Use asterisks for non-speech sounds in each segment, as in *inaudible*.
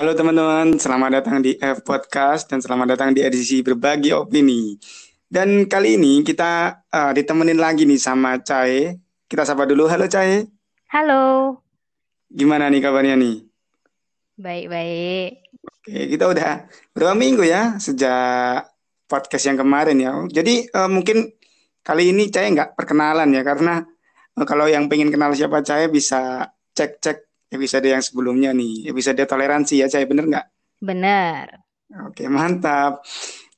Halo teman-teman, selamat datang di F Podcast dan selamat datang di edisi berbagi opini. Dan kali ini kita uh, ditemenin lagi nih sama Cae. Kita sapa dulu. Halo Cae. Halo. Gimana nih kabarnya nih? Baik-baik. Oke, kita udah berapa minggu ya sejak podcast yang kemarin ya. Jadi uh, mungkin kali ini Cae nggak perkenalan ya karena uh, kalau yang pengen kenal siapa Cae bisa cek-cek episode yang sebelumnya nih, episode toleransi ya, saya bener nggak? Bener. Oke, mantap.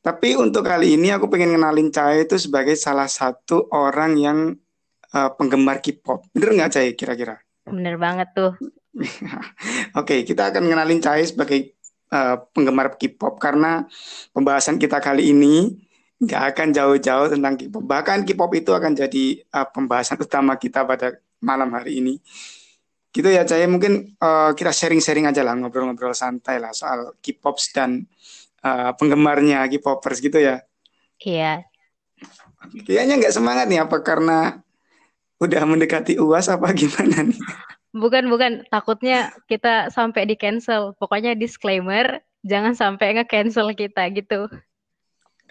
Tapi untuk kali ini aku pengen kenalin Cai itu sebagai salah satu orang yang uh, penggemar K-pop. Bener nggak Cai kira-kira? Bener banget tuh. *laughs* Oke, kita akan kenalin Cai sebagai uh, penggemar K-pop karena pembahasan kita kali ini nggak akan jauh-jauh tentang K-pop. Bahkan K-pop itu akan jadi uh, pembahasan utama kita pada malam hari ini. Gitu ya, Cahaya. Mungkin uh, kita sharing-sharing aja lah, ngobrol-ngobrol santai lah soal K-pops dan uh, penggemarnya K-popers gitu ya. Iya. Kayaknya nggak semangat nih, apa karena udah mendekati UAS apa gimana nih? Bukan, bukan. Takutnya kita sampai di cancel. Pokoknya disclaimer, jangan sampai nge-cancel kita gitu.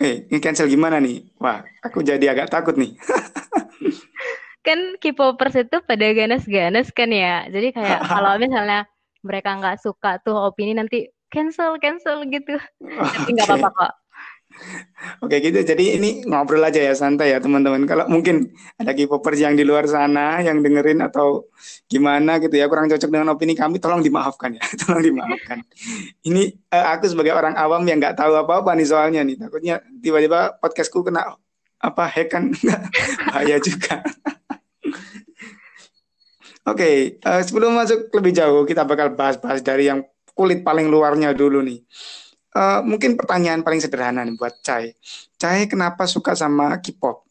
Eh, nge-cancel gimana nih? Wah, aku jadi agak takut nih. *laughs* kan K-popers itu pada ganas-ganas kan ya. Jadi kayak *laughs* kalau misalnya mereka nggak suka tuh opini nanti cancel cancel gitu. Oh, Tapi nggak okay. apa-apa kok. Oke gitu, jadi ini ngobrol aja ya santai ya teman-teman. Kalau mungkin ada K-popers yang di luar sana yang dengerin atau gimana gitu ya kurang cocok dengan opini kami, tolong dimaafkan ya, *laughs* tolong dimaafkan. Ini uh, aku sebagai orang awam yang nggak tahu apa-apa nih soalnya nih, takutnya tiba-tiba podcastku kena apa hack kan *laughs* bahaya juga. Oke, okay, uh, eh, sebelum masuk lebih jauh, kita bakal bahas-bahas dari yang kulit paling luarnya dulu nih. Uh, mungkin pertanyaan paling sederhana nih buat Cai. Cai kenapa suka sama K-pop?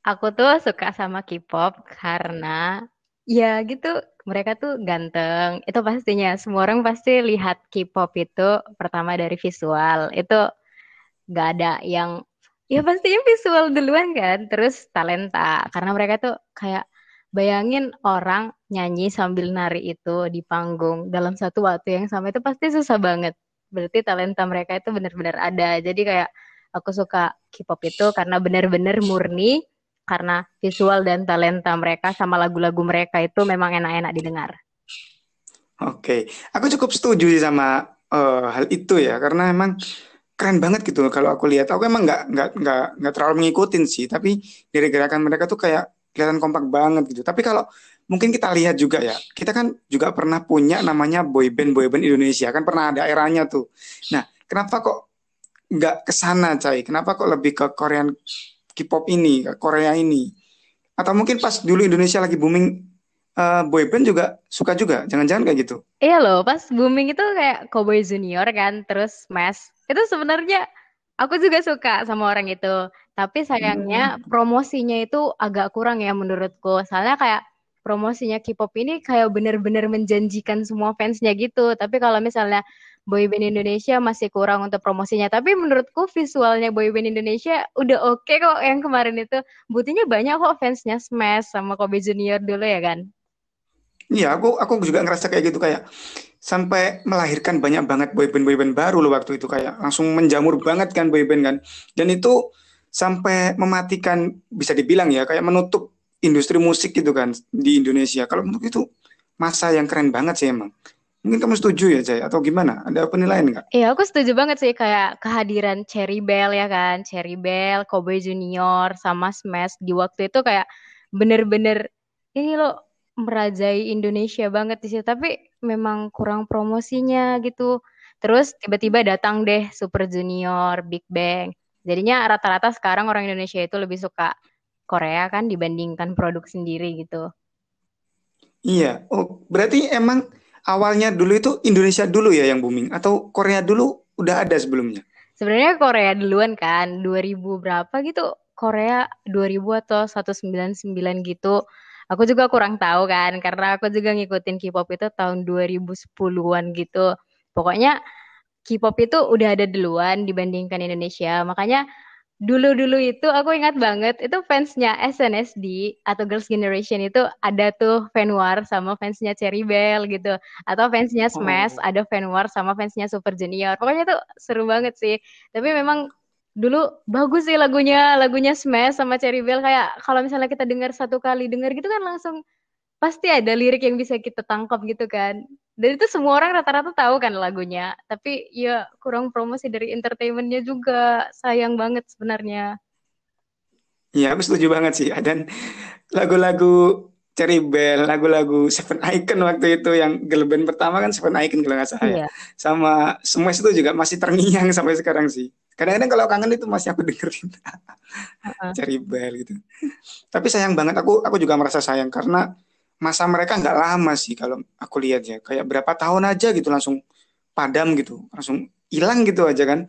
Aku tuh suka sama K-pop karena ya gitu mereka tuh ganteng. Itu pastinya semua orang pasti lihat K-pop itu pertama dari visual. Itu gak ada yang ya pastinya visual duluan kan, terus talenta karena mereka tuh kayak Bayangin orang nyanyi sambil nari itu di panggung dalam satu waktu yang sama itu pasti susah banget. Berarti talenta mereka itu benar-benar ada. Jadi kayak aku suka K-pop itu karena benar-benar murni karena visual dan talenta mereka sama lagu-lagu mereka itu memang enak-enak didengar. Oke, aku cukup setuju sih sama uh, hal itu ya karena emang keren banget gitu kalau aku lihat. Aku emang nggak nggak nggak nggak terlalu ngikutin sih, tapi dari gerakan mereka tuh kayak kelihatan kompak banget gitu. Tapi kalau mungkin kita lihat juga ya, kita kan juga pernah punya namanya boyband boyband Indonesia kan pernah ada eranya tuh. Nah, kenapa kok nggak ke sana, Cai? Kenapa kok lebih ke Korean K-pop ini, ke Korea ini? Atau mungkin pas dulu Indonesia lagi booming uh, boyband juga suka juga, jangan-jangan kayak gitu? Iya loh, pas booming itu kayak Cowboy Junior kan, terus Smash. Itu sebenarnya aku juga suka sama orang itu. Tapi sayangnya hmm. promosinya itu agak kurang ya menurutku. Soalnya kayak promosinya K-pop ini kayak bener-bener menjanjikan semua fansnya gitu. Tapi kalau misalnya boyband Indonesia masih kurang untuk promosinya. Tapi menurutku visualnya boyband Indonesia udah oke okay kok yang kemarin itu. Buktinya banyak kok fansnya Smash sama Kobe Junior dulu ya kan? Iya, aku aku juga ngerasa kayak gitu kayak sampai melahirkan banyak banget boyband boyband baru loh waktu itu kayak langsung menjamur banget kan boyband kan. Dan itu sampai mematikan bisa dibilang ya kayak menutup industri musik gitu kan di Indonesia. Kalau menurut itu masa yang keren banget sih emang. Mungkin kamu setuju ya Jay atau gimana? Ada penilaian nggak? Iya aku setuju banget sih kayak kehadiran Cherry Bell ya kan, Cherry Bell, Cowboy Junior sama Smash di waktu itu kayak bener-bener ini loh merajai Indonesia banget situ. Tapi memang kurang promosinya gitu. Terus tiba-tiba datang deh Super Junior, Big Bang Jadinya rata-rata sekarang orang Indonesia itu lebih suka Korea kan dibandingkan produk sendiri gitu. Iya, oh berarti emang awalnya dulu itu Indonesia dulu ya yang booming atau Korea dulu udah ada sebelumnya? Sebenarnya Korea duluan kan, 2000 berapa gitu. Korea 2000 atau 199 gitu. Aku juga kurang tahu kan karena aku juga ngikutin K-pop itu tahun 2010-an gitu. Pokoknya K-pop itu udah ada duluan dibandingkan Indonesia. Makanya dulu-dulu itu aku ingat banget itu fansnya SNSD atau Girls' Generation itu ada tuh fan war sama fansnya Cherry Bell gitu. Atau fansnya Smash Oh, ada fan war sama fansnya Super Junior. Pokoknya tuh seru banget sih. Tapi memang dulu bagus sih lagunya lagunya Smash sama Cherry Bell. Kayak kalau misalnya kita dengar satu kali dengar gitu kan langsung pasti ada lirik yang bisa kita tangkap gitu kan. Dan itu semua orang rata-rata tahu kan lagunya. Tapi ya kurang promosi dari entertainmentnya juga. Sayang banget sebenarnya. iya aku setuju banget sih. Dan lagu-lagu Cherry Bell, lagu-lagu Seven Icon waktu itu yang band pertama kan Seven Icon kalau nggak salah ya. Iya. Sama Smash itu juga masih terngiang sampai sekarang sih. Kadang-kadang kalau kangen itu masih aku dengerin Heeh. Cherry Bell gitu. Tapi sayang banget aku aku juga merasa sayang karena masa mereka nggak lama sih kalau aku lihat ya. Kayak berapa tahun aja gitu langsung padam gitu, langsung hilang gitu aja kan.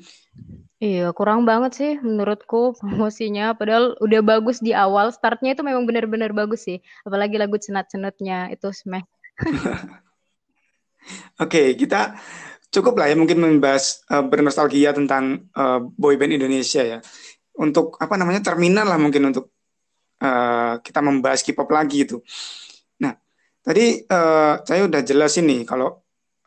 Iya, kurang banget sih menurutku promosinya. Padahal udah bagus di awal. Startnya itu memang benar-benar bagus sih. Apalagi lagu cenat-cenutnya itu Smash. *laughs* Oke, kita cukup lah ya mungkin membahas uh, bernostalgia tentang uh, boyband Indonesia ya. Untuk apa namanya terminal lah mungkin untuk uh, kita membahas K-pop lagi itu. Tadi uh, saya udah jelas ini kalau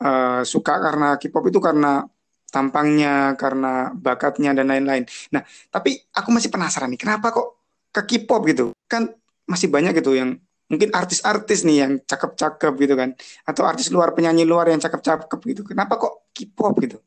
uh, suka karena K-pop itu karena tampangnya, karena bakatnya dan lain-lain. Nah, tapi aku masih penasaran nih, kenapa kok ke K-pop gitu? Kan masih banyak gitu yang mungkin artis-artis nih yang cakep-cakep gitu kan, atau artis luar penyanyi luar yang cakep-cakep gitu. Kenapa kok K-pop gitu?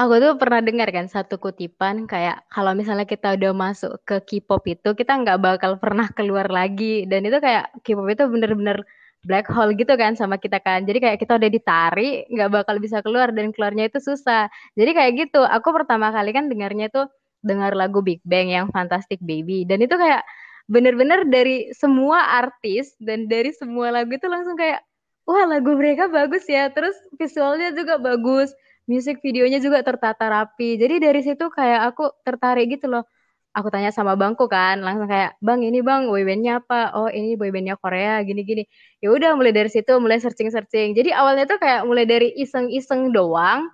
Aku tuh pernah dengar kan satu kutipan kayak kalau misalnya kita udah masuk ke K-pop itu kita nggak bakal pernah keluar lagi. Dan itu kayak K-pop itu bener-bener black hole gitu kan sama kita kan. Jadi kayak kita udah ditarik nggak bakal bisa keluar dan keluarnya itu susah. Jadi kayak gitu aku pertama kali kan dengarnya tuh dengar lagu Big Bang yang Fantastic Baby. Dan itu kayak bener-bener dari semua artis dan dari semua lagu itu langsung kayak wah lagu mereka bagus ya. Terus visualnya juga bagus Musik videonya juga tertata rapi. Jadi dari situ kayak aku tertarik gitu loh. Aku tanya sama bangku kan, langsung kayak, "Bang, ini Bang, boybandnya apa?" "Oh, ini boybandnya Korea, gini-gini." Ya udah mulai dari situ mulai searching-searching. Jadi awalnya tuh kayak mulai dari iseng-iseng doang,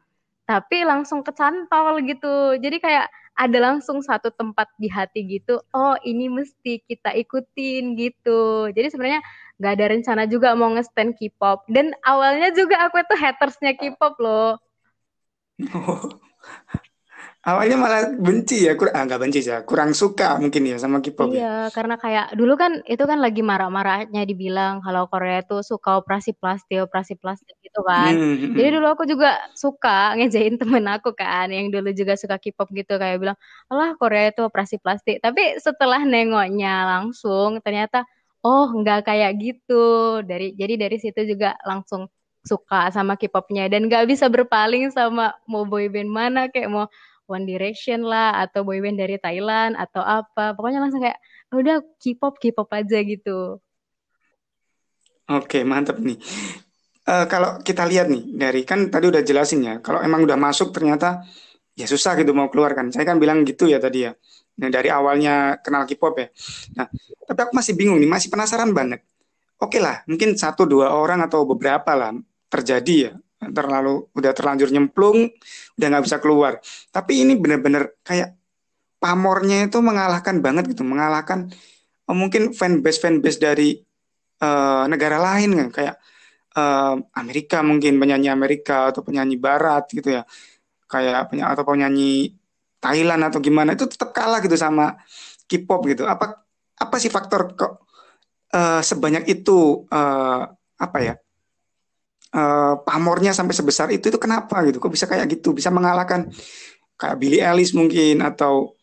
tapi langsung kecantol gitu. Jadi kayak ada langsung satu tempat di hati gitu. Oh, ini mesti kita ikutin gitu. Jadi sebenarnya nggak ada rencana juga mau nge-stan K-pop. Dan awalnya juga aku itu hatersnya K-pop loh. *laughs* Awalnya malah benci ya, kurang ah, nggak benci ya, kurang suka mungkin ya sama K-pop Iya, ya. karena kayak dulu kan itu kan lagi marak-maraknya dibilang kalau Korea tuh suka operasi plastik, operasi plastik gitu kan. Hmm, hmm, Jadi hmm. dulu aku juga suka ngejain *laughs* temen aku kan, yang dulu juga suka K-pop gitu kayak bilang, alah Korea itu operasi plastik. Tapi setelah nengoknya langsung, ternyata oh nggak kayak gitu. Dari jadi dari situ juga langsung suka sama K-popnya dan nggak bisa berpaling sama mau boyband mana kayak mau One Direction lah atau boyband dari Thailand atau apa. Pokoknya langsung kayak udah K-pop K-pop aja gitu. Oke, mantap nih. Eh, kalau kita lihat nih dari kan tadi udah jelasin ya, kalau emang udah masuk ternyata ya susah gitu mau keluar kan. Saya kan bilang gitu ya tadi ya. Nah, dari awalnya kenal K-pop ya. Nah, tapi aku masih bingung nih, masih penasaran banget. Oke lah, mungkin satu dua orang atau beberapa lah terjadi ya. Terlalu udah terlanjur nyemplung, udah nggak bisa keluar. Tapi ini bener-bener kayak pamornya itu mengalahkan banget gitu, mengalahkan eh, mungkin fanbase fanbase dari eh, negara lain kan, kayak eh, Amerika mungkin penyanyi Amerika atau penyanyi Barat gitu ya, kayak penyanyi atau penyanyi Thailand atau gimana itu tetap kalah gitu sama K-pop gitu. Apa apa sih faktor kok eh, sebanyak itu eh, apa ya eh, pamornya sampai sebesar itu itu kenapa gitu? Kok bisa kayak gitu? Bisa mengalahkan kayak Billie Eilish mungkin atau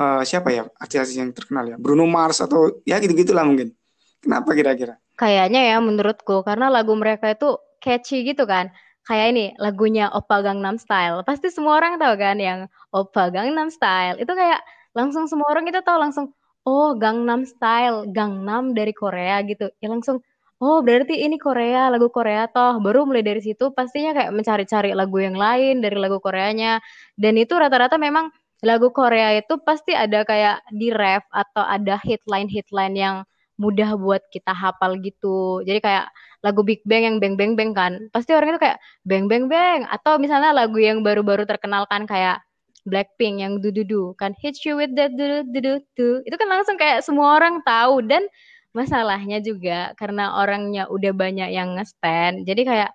eh, siapa ya artis-artis yang terkenal ya Bruno Mars atau ya gitu-gitulah mungkin. Kenapa kira-kira? Kayaknya ya menurutku karena lagu mereka itu catchy gitu kan. Kayak ini lagunya Oppa Gangnam Style. Pasti semua orang tahu kan yang Oppa Gangnam Style. Itu kayak langsung semua orang itu tahu langsung oh Gangnam Style, Gangnam dari Korea gitu. Ya langsung oh berarti ini Korea, lagu Korea toh. Baru mulai dari situ pastinya kayak mencari-cari lagu yang lain dari lagu Koreanya. Dan itu rata-rata memang lagu Korea itu pasti ada kayak di ref atau ada hitline-hitline yang mudah buat kita hafal gitu. Jadi kayak lagu Big Bang yang Bang Bang Bang kan, pasti orang itu kayak Bang Bang Bang. Atau misalnya lagu yang baru-baru terkenal kan kayak Blackpink yang dududu kan hit you with that dududu itu kan langsung kayak semua orang tahu dan masalahnya juga karena orangnya udah banyak yang nge-stand jadi kayak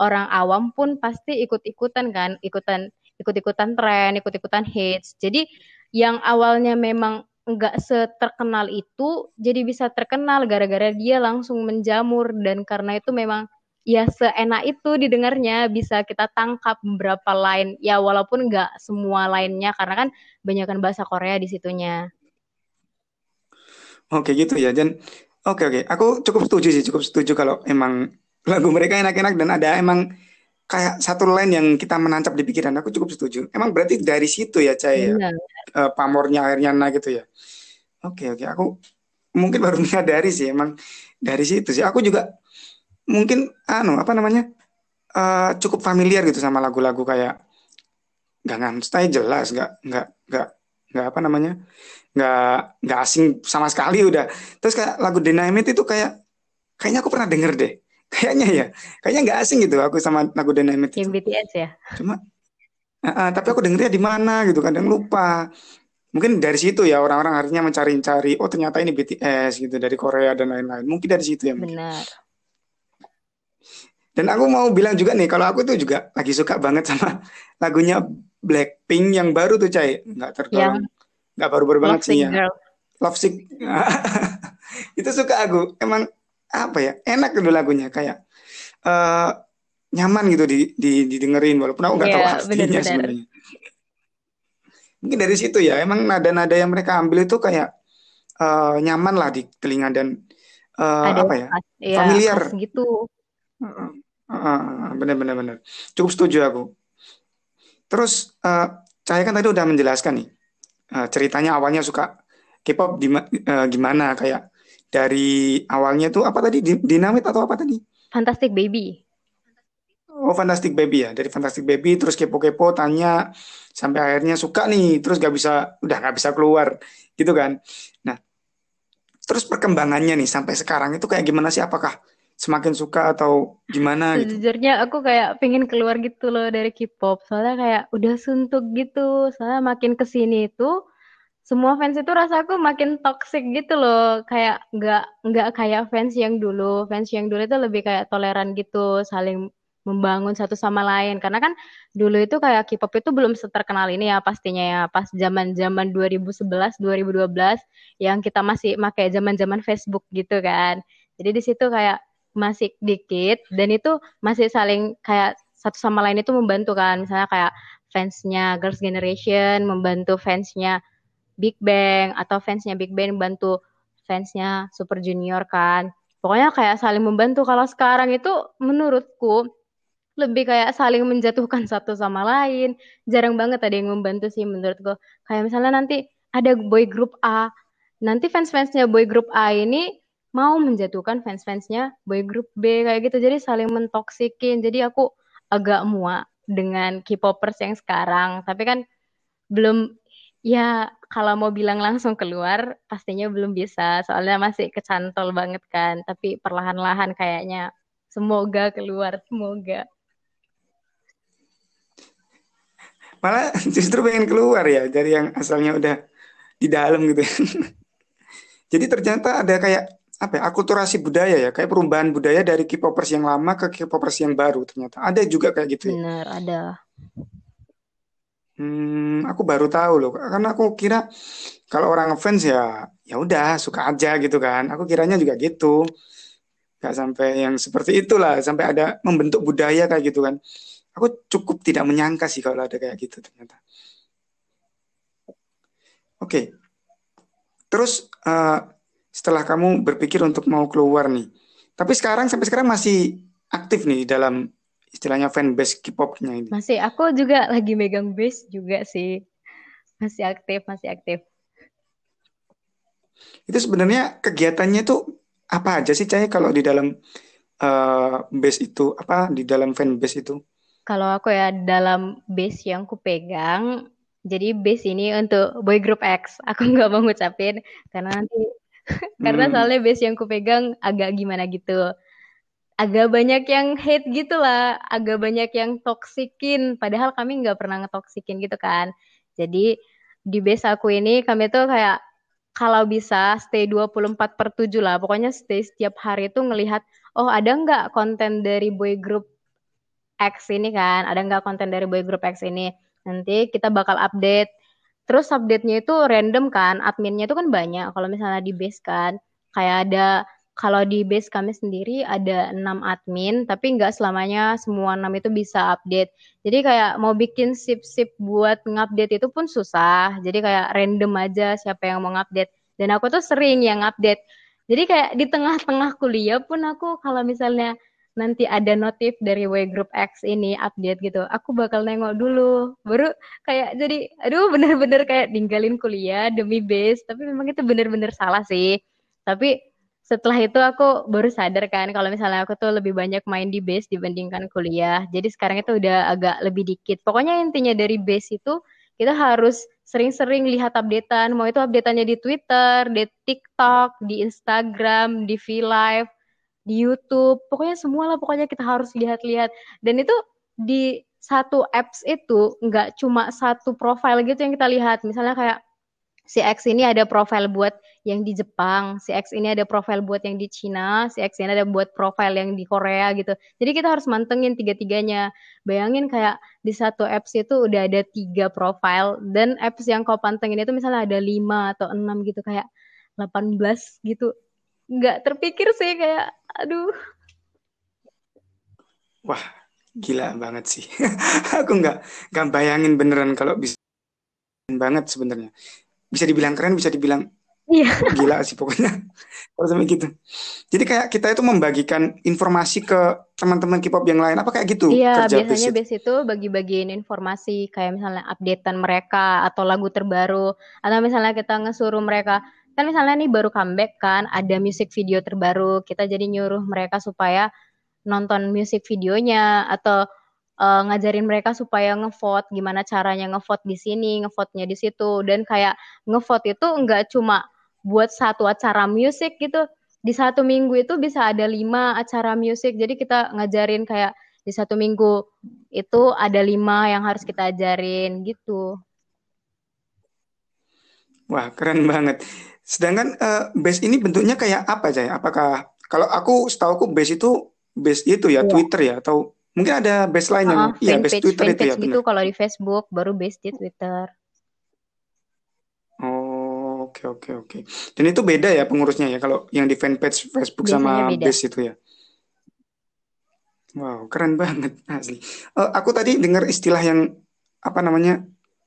orang awam pun pasti ikut-ikutan kan ikutan ikut-ikutan tren ikut-ikutan hits jadi yang awalnya memang nggak seterkenal itu jadi bisa terkenal gara-gara dia langsung menjamur dan karena itu memang ya seenak itu didengarnya bisa kita tangkap beberapa line ya walaupun nggak semua lainnya karena kan banyakkan bahasa Korea di situnya. Oke gitu ya. Dan oke oke. Aku cukup setuju sih cukup setuju kalau emang *laughs* lagu mereka enak-enak dan ada emang kayak satu line yang kita menancap di pikiran. Aku cukup setuju. Emang berarti dari situ ya Cai ya? Uh, pamornya akhirnya nah gitu ya. Oke oke. Aku mungkin *laughs* baru menyadari sih emang dari situ sih. Aku juga mungkin anu apa namanya uh, cukup familiar gitu sama lagu-lagu kayak Gangnam Style jelas. Nggak nggak nggak nggak apa namanya nggak nggak asing sama sekali udah terus kayak lagu Dynamite itu kayak kayaknya aku pernah denger deh *laughs* kayaknya ya kayaknya nggak asing gitu aku sama lagu Dynamite itu. BTS ya cuma uh, uh, tapi aku dengernya di mana gitu kadang lupa mungkin dari situ ya orang-orang akhirnya mencari-cari oh ternyata ini BTS gitu dari Korea dan lain-lain mungkin dari situ ya mungkin. benar dan aku mau bilang juga nih, kalau aku tuh juga lagi suka banget sama *laughs* lagunya Blackpink yang baru tuh, Cai. Nggak tertolong. Nggak baru-baru banget sih ya. Girl. Love Sick. *laughs* itu suka aku. Emang apa ya, enak gitu lagunya. Kayak uh, nyaman gitu di, di, didengerin. Walaupun aku nggak yeah, tahu artinya sebenarnya. Mungkin dari situ ya. Emang nada-nada yang mereka ambil itu kayak uh, nyaman lah di telinga dan uh, apa ya, ya familiar. gitu benar benar benar. Cukup setuju aku. Terus uh, saya kan tadi udah menjelaskan nih uh, ceritanya awalnya suka K-pop di, uh, gimana kayak dari awalnya tuh apa tadi dinamit atau apa tadi? Fantastic Baby. Oh Fantastic Baby ya dari Fantastic Baby terus kepo-kepo tanya sampai akhirnya suka nih terus gak bisa udah gak bisa keluar gitu kan. Nah terus perkembangannya nih sampai sekarang itu kayak gimana sih? Apakah semakin suka atau gimana *laughs* gitu? Sejujurnya aku kayak pengen keluar gitu loh dari K-pop. Soalnya kayak udah suntuk gitu. Soalnya makin ke sini itu semua fans itu rasaku makin toxic gitu loh. Kayak nggak nggak kayak fans yang dulu. Fans yang dulu itu lebih kayak toleran gitu, saling membangun satu sama lain. Karena kan dulu itu kayak K-pop itu belum seterkenal ini ya pastinya ya. Pas zaman-zaman 2011, 2012 yang kita masih pakai zaman-zaman Facebook gitu kan. Jadi di situ kayak masih dikit dan itu masih saling kayak satu sama lain itu membantu kan. Misalnya kayak fansnya Girls Generation membantu fansnya Big Bang atau fansnya Big Bang membantu fansnya Super Junior kan. Pokoknya kayak saling membantu. Kalau sekarang itu menurutku lebih kayak saling menjatuhkan *laughs* satu sama lain. Jarang banget ada yang membantu sih menurutku. Kayak misalnya nanti ada boy group A. Nanti fans-fansnya boy group A ini mau menjatuhkan fans-fansnya boy group B kayak gitu. Jadi saling mentoksikin. Jadi aku agak muak dengan K-popers yang sekarang. Tapi kan belum ya kalau mau bilang langsung keluar pastinya belum bisa. Soalnya masih kecantol banget kan. Tapi perlahan-lahan kayaknya semoga keluar semoga. Malah justru pengen keluar ya dari yang asalnya udah di dalam gitu. *laughs* Jadi ternyata ada kayak apa ya, akulturasi budaya ya, kayak perubahan budaya dari K-popers yang lama ke K-popers yang baru ternyata. Ada juga kayak gitu ya. Benar, ada. Hmm, aku baru tahu loh, karena aku kira kalau orang ngefans ya ya udah suka aja gitu kan. Aku kiranya juga gitu. Gak sampai yang seperti itulah, sampai ada membentuk budaya kayak gitu kan. Aku cukup tidak menyangka sih kalau ada kayak gitu ternyata. Oke. Terus uh, setelah kamu berpikir untuk mau keluar nih. Tapi sekarang sampai sekarang masih aktif nih dalam istilahnya fanbase K-popnya ini. Masih, aku juga lagi megang base juga sih. Masih aktif, masih aktif. Itu sebenarnya kegiatannya tuh apa aja sih Cahaya kalau di dalam uh, base itu, apa di dalam fanbase itu? Kalau aku ya dalam base yang ku pegang, jadi base ini untuk boy group X. Aku *laughs* nggak mau ngucapin karena nanti *laughs* karena hmm. soalnya base yang kupegang agak gimana gitu agak banyak yang hate gitu lah agak banyak yang toksikin padahal kami nggak pernah ngetoksikin gitu kan Jadi di base aku ini kami tuh kayak kalau bisa stay 24 per 7 lah. Pokoknya stay setiap hari itu ngelihat, oh ada nggak konten dari boy group X ini kan? Ada nggak konten dari boy group X ini? Nanti kita bakal update. Terus update-nya itu random kan, adminnya itu kan banyak. Kalau misalnya di base kan, kayak ada kalau di base kami sendiri ada enam admin, tapi nggak selamanya semua enam itu bisa update. Jadi kayak mau bikin sip-sip buat ngupdate itu pun susah. Jadi kayak random aja siapa yang mau ngupdate. Dan aku tuh sering yang update. Jadi kayak di tengah-tengah kuliah pun aku kalau misalnya nanti ada notif dari W Group X ini update gitu, aku bakal nengok dulu. Baru kayak jadi, aduh bener-bener kayak ninggalin kuliah demi base. Tapi memang itu bener-bener salah sih. Tapi setelah itu aku baru sadar kan kalau misalnya aku tuh lebih banyak main di base dibandingkan kuliah. Jadi sekarang itu udah agak lebih dikit. Pokoknya intinya dari base itu kita harus sering-sering lihat updatean. Mau itu updateannya di Twitter, di TikTok, di Instagram, di V-Live, di YouTube. Pokoknya semua lah pokoknya kita harus lihat-lihat. Dan itu di satu apps itu nggak cuma satu profile gitu yang kita lihat. Misalnya kayak si X ini ada profile buat yang di Jepang, si X ini ada profile buat yang di Cina, si X ini ada buat profile yang di Korea gitu. Jadi kita harus mantengin tiga-tiganya. Bayangin kayak di satu apps itu udah ada tiga profile dan apps yang kau pantengin itu misalnya ada lima atau enam gitu kayak 18 gitu. Nggak terpikir sih kayak aduh. Wah, gila banget sih. *laughs* Aku nggak nggak bayangin beneran kalau bisa banget sebenarnya. Bisa dibilang keren, bisa dibilang Iya. *laughs* Gila sih pokoknya. Kalau sampai gitu. Jadi kayak kita itu membagikan informasi ke teman-teman K-pop yang lain. Apa kayak gitu? Iya, biasanya base itu bagi-bagiin informasi kayak misalnya updatean mereka atau lagu terbaru atau misalnya kita ngesuruh mereka kan misalnya nih baru comeback kan ada music video terbaru kita jadi nyuruh mereka supaya nonton music videonya atau uh, ngajarin mereka supaya ngevote gimana caranya ngevote di sini ngevote-nya di situ. Dan kayak ngevote itu enggak cuma buat satu acara musik gitu di satu minggu itu bisa ada lima acara musik jadi kita ngajarin kayak di satu minggu itu ada lima yang harus kita ajarin gitu. Wah keren banget sedangkan uh, base ini bentuknya kayak apa aja apakah kalau aku setahu aku base itu base itu ya, ya. Twitter ya atau mungkin ada base lain yang uh, iya base Twitter itu ya gitu kalau di Facebook baru base di Twitter Oke oke oke. Dan itu beda ya pengurusnya ya kalau yang di fanpage Facebook Biasanya sama beda. base itu ya. Wow keren banget asli. Uh, aku tadi dengar istilah yang apa namanya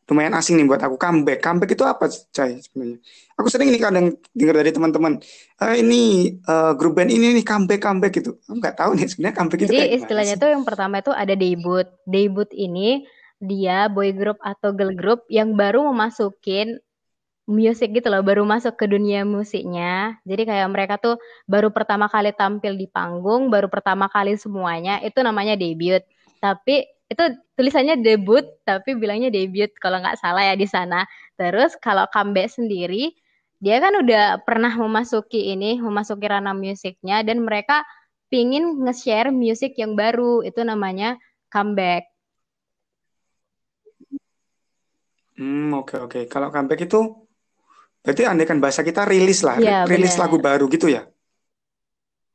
lumayan asing nih buat aku comeback. Comeback itu apa, Cai sebenarnya? Aku sering ini kadang dengar dari teman-teman. Uh, ini uh, grup band ini nih comeback comeback gitu. Aku nggak tahu nih sebenarnya comeback Jadi itu Jadi istilahnya tuh yang pertama itu ada debut. Debut ini dia boy group atau girl group yang baru memasukin musik gitu loh, baru masuk ke dunia musiknya. Jadi kayak mereka tuh baru pertama kali tampil di panggung, baru pertama kali semuanya, itu namanya debut. Tapi itu tulisannya debut, tapi bilangnya debut kalau nggak salah ya di sana. Terus kalau comeback sendiri, dia kan udah pernah memasuki ini, memasuki ranah musiknya, dan mereka pingin nge-share musik yang baru, itu namanya comeback. Hmm, oke okay, oke. Okay. Kalau comeback itu Berarti andaikan bahasa kita rilis lah, ya, rilis bener. lagu baru gitu ya?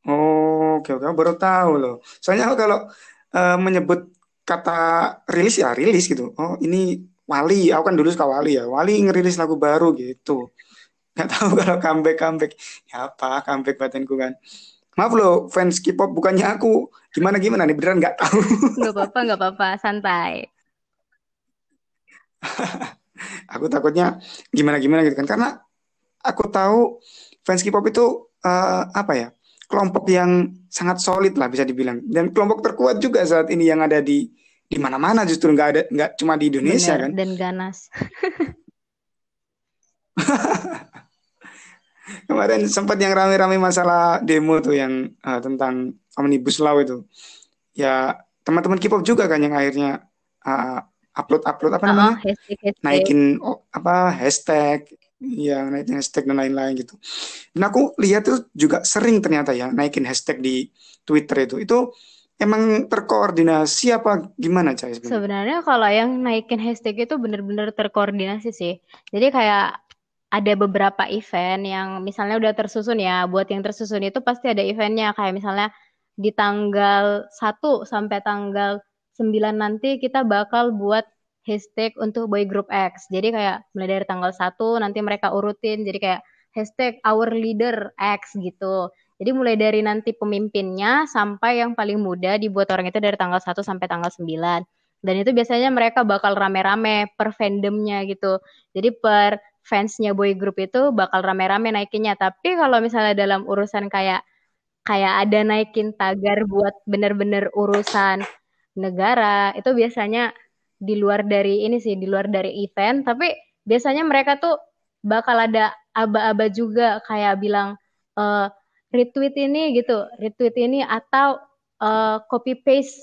Oh, oke oke, baru tahu loh. Soalnya kalau uh, menyebut kata rilis ya rilis gitu. Oh, ini Wali, aku kan dulu suka Wali ya. Wali ngerilis lagu baru gitu. Gak tahu *laughs* kalau comeback comeback. Ya apa comeback batinku kan. Maaf loh fans K-pop bukannya aku gimana gimana nih beneran nggak tahu. *laughs* Nggak apa-apa nggak apa-apa santai. *laughs* aku takutnya gimana gimana gitu kan karena aku tahu fans K-pop itu uh, apa ya kelompok yang sangat solid lah bisa dibilang. Dan kelompok terkuat juga saat ini yang ada di di mana-mana justru nggak ada nggak cuma di Indonesia Bener, kan. dan ganas. *laughs* Kemarin sempat yang rame-rame masalah demo tuh yang uh, tentang omnibus law itu. Ya teman-teman K-pop juga kan yang akhirnya uh, upload upload apa namanya? oh, hashtag, hashtag. naikin oh, apa hashtag yang naikin hashtag dan lain-lain gitu dan aku lihat tuh juga sering ternyata ya naikin hashtag di Twitter itu itu emang terkoordinasi apa gimana Cai sebenarnya? Sebenarnya kalau yang naikin hashtag itu bener-bener terkoordinasi sih. Jadi kayak ada beberapa event yang misalnya udah tersusun ya. Buat yang tersusun itu pasti ada eventnya. Kayak misalnya di tanggal satu sampai tanggal 9 nanti kita bakal buat hashtag untuk boy group X. Jadi kayak mulai dari tanggal satu nanti mereka urutin. Jadi kayak hashtag our leader X gitu. Jadi mulai dari nanti pemimpinnya sampai yang paling muda dibuat orang itu dari tanggal 1 sampai tanggal 9. Dan itu biasanya mereka bakal rame-rame per fandomnya gitu. Jadi per fansnya boy group itu bakal rame-rame naikinnya. Tapi kalau misalnya dalam urusan kayak kayak ada naikin tagar buat bener-bener urusan negara, itu biasanya di luar dari ini sih, di luar dari event, tapi biasanya mereka tuh bakal ada aba-aba juga kayak bilang uh, retweet ini gitu, retweet ini atau uh, copy paste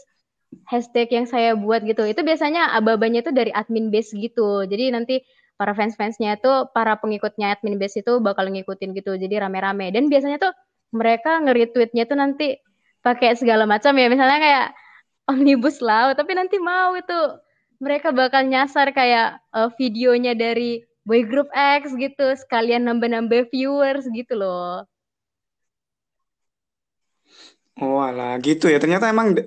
hashtag yang saya buat gitu. Itu biasanya aba-abanya itu dari admin base gitu. Jadi nanti para fans-fansnya itu, para pengikutnya admin base itu bakal ngikutin gitu. Jadi rame-rame. Dan biasanya tuh mereka nge-retweetnya tuh nanti pakai segala macam ya. Misalnya kayak omnibus law, tapi nanti mau itu mereka bakal nyasar kayak uh, videonya dari boy group X gitu sekalian nambah-nambah viewers gitu loh. Oh alah gitu ya ternyata emang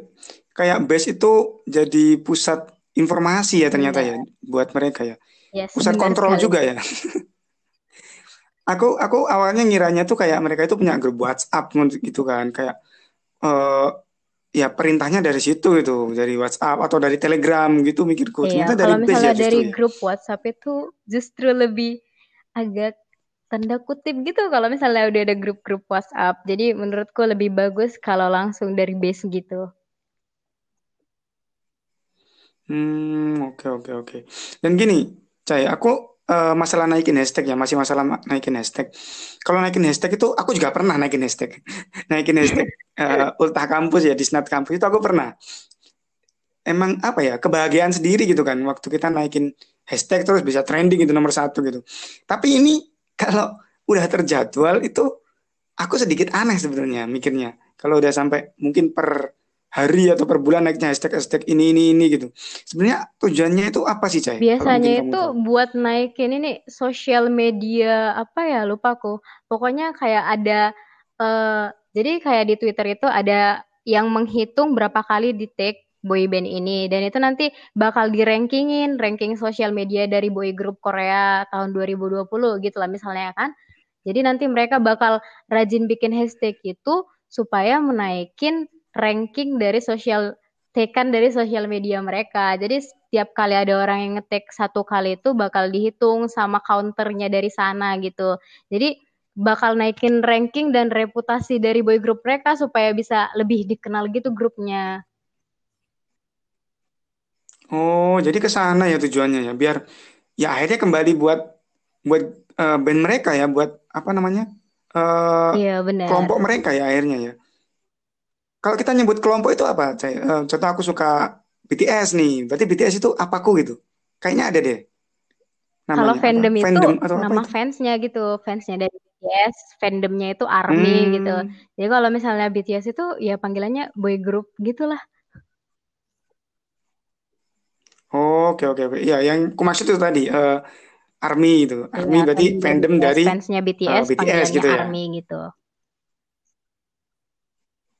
kayak base itu jadi pusat informasi ya ternyata ya buat mereka ya. Yes, pusat kontrol sekali. juga ya. *laughs* aku aku awalnya ngiranya tuh kayak mereka itu punya grup WhatsApp gitu kan kayak uh, ya perintahnya dari situ itu dari WhatsApp atau dari Telegram gitu mikirku iya, ternyata dari kalau misalnya ya dari ya. grup WhatsApp itu justru lebih agak tanda kutip gitu kalau misalnya udah ada grup-grup WhatsApp jadi menurutku lebih bagus kalau langsung dari base gitu hmm oke okay, oke okay, oke okay. dan gini Cai aku uh, masalah naikin hashtag ya masih masalah naikin hashtag. Kalau naikin hashtag itu aku juga pernah naikin hashtag, *laughs* naikin hashtag uh, *laughs* ultah kampus ya di snap kampus itu aku pernah. Emang apa ya kebahagiaan sendiri gitu kan waktu kita naikin hashtag terus bisa trending itu nomor satu gitu. Tapi ini kalau udah terjadwal itu aku sedikit aneh sebenarnya mikirnya. Kalau udah sampai mungkin per hari atau per bulan naiknya hashtag hashtag ini ini ini gitu. Sebenarnya tujuannya itu apa sih Cai? Biasanya itu buat naikin ini sosial media apa ya lupa aku. Pokoknya kayak ada uh, jadi kayak di Twitter itu ada yang menghitung berapa kali di take boy band ini dan itu nanti bakal di rankingin ranking sosial media dari boy group Korea tahun 2020 gitu lah misalnya kan. Jadi nanti mereka bakal rajin bikin hashtag itu supaya menaikin ranking dari sosial tekan dari sosial media mereka. Jadi setiap kali ada orang yang ngetek satu kali itu bakal dihitung sama counternya dari sana gitu. Jadi bakal naikin ranking dan reputasi dari boy group mereka supaya bisa lebih dikenal gitu grupnya. Oh, jadi ke sana ya tujuannya ya, biar ya akhirnya kembali buat buat uh, band mereka ya, buat apa namanya? Uh, iya, benar. Kelompok mereka ya akhirnya ya. Kalau kita nyebut kelompok itu apa? Uh, contoh aku suka BTS nih. Berarti BTS itu apaku gitu? Kayaknya ada deh. Kalau fandom apa? itu fandom atau nama itu? fansnya gitu, fansnya dari BTS, fandomnya itu ARMY hmm. gitu. Jadi kalau misalnya BTS itu ya panggilannya boy group gitulah. Oke oke oke. Ya yang ku maksud itu tadi uh, ARMY itu. ARMY ya, berarti fandom BTS, dari fansnya BTS, uh, BTS gitu ya. ARMY gitu.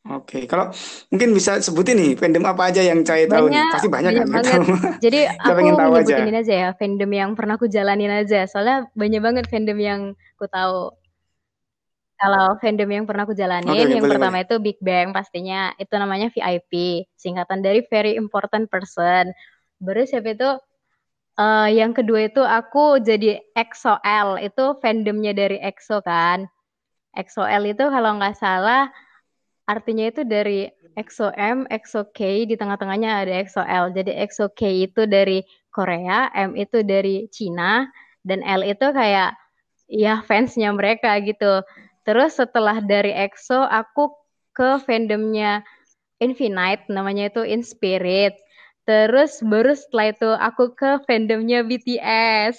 Oke, kalau mungkin bisa sebutin nih fandom apa aja yang saya tahu nih. Pasti banyak, kan? Banget. *laughs* Jadi aku nyebutin aja. aja ya fandom yang pernah aku jalanin aja. Soalnya banyak banget fandom yang aku tahu. Kalau fandom yang pernah aku jalanin, okay, yang boleh, pertama boleh. itu Big Bang pastinya. Itu namanya VIP, singkatan dari Very Important Person. Baru siapa itu? Uh, yang kedua itu aku jadi EXO-L, itu fandomnya dari EXO kan. EXO-L itu kalau nggak salah artinya itu dari EXO M, EXO K, di tengah-tengahnya ada EXO L. Jadi EXO K itu dari Korea, M itu dari Cina, dan L itu kayak ya fansnya mereka gitu. Terus setelah dari EXO, aku ke fandomnya Infinite, namanya itu In Spirit. Terus baru setelah itu aku ke fandomnya BTS.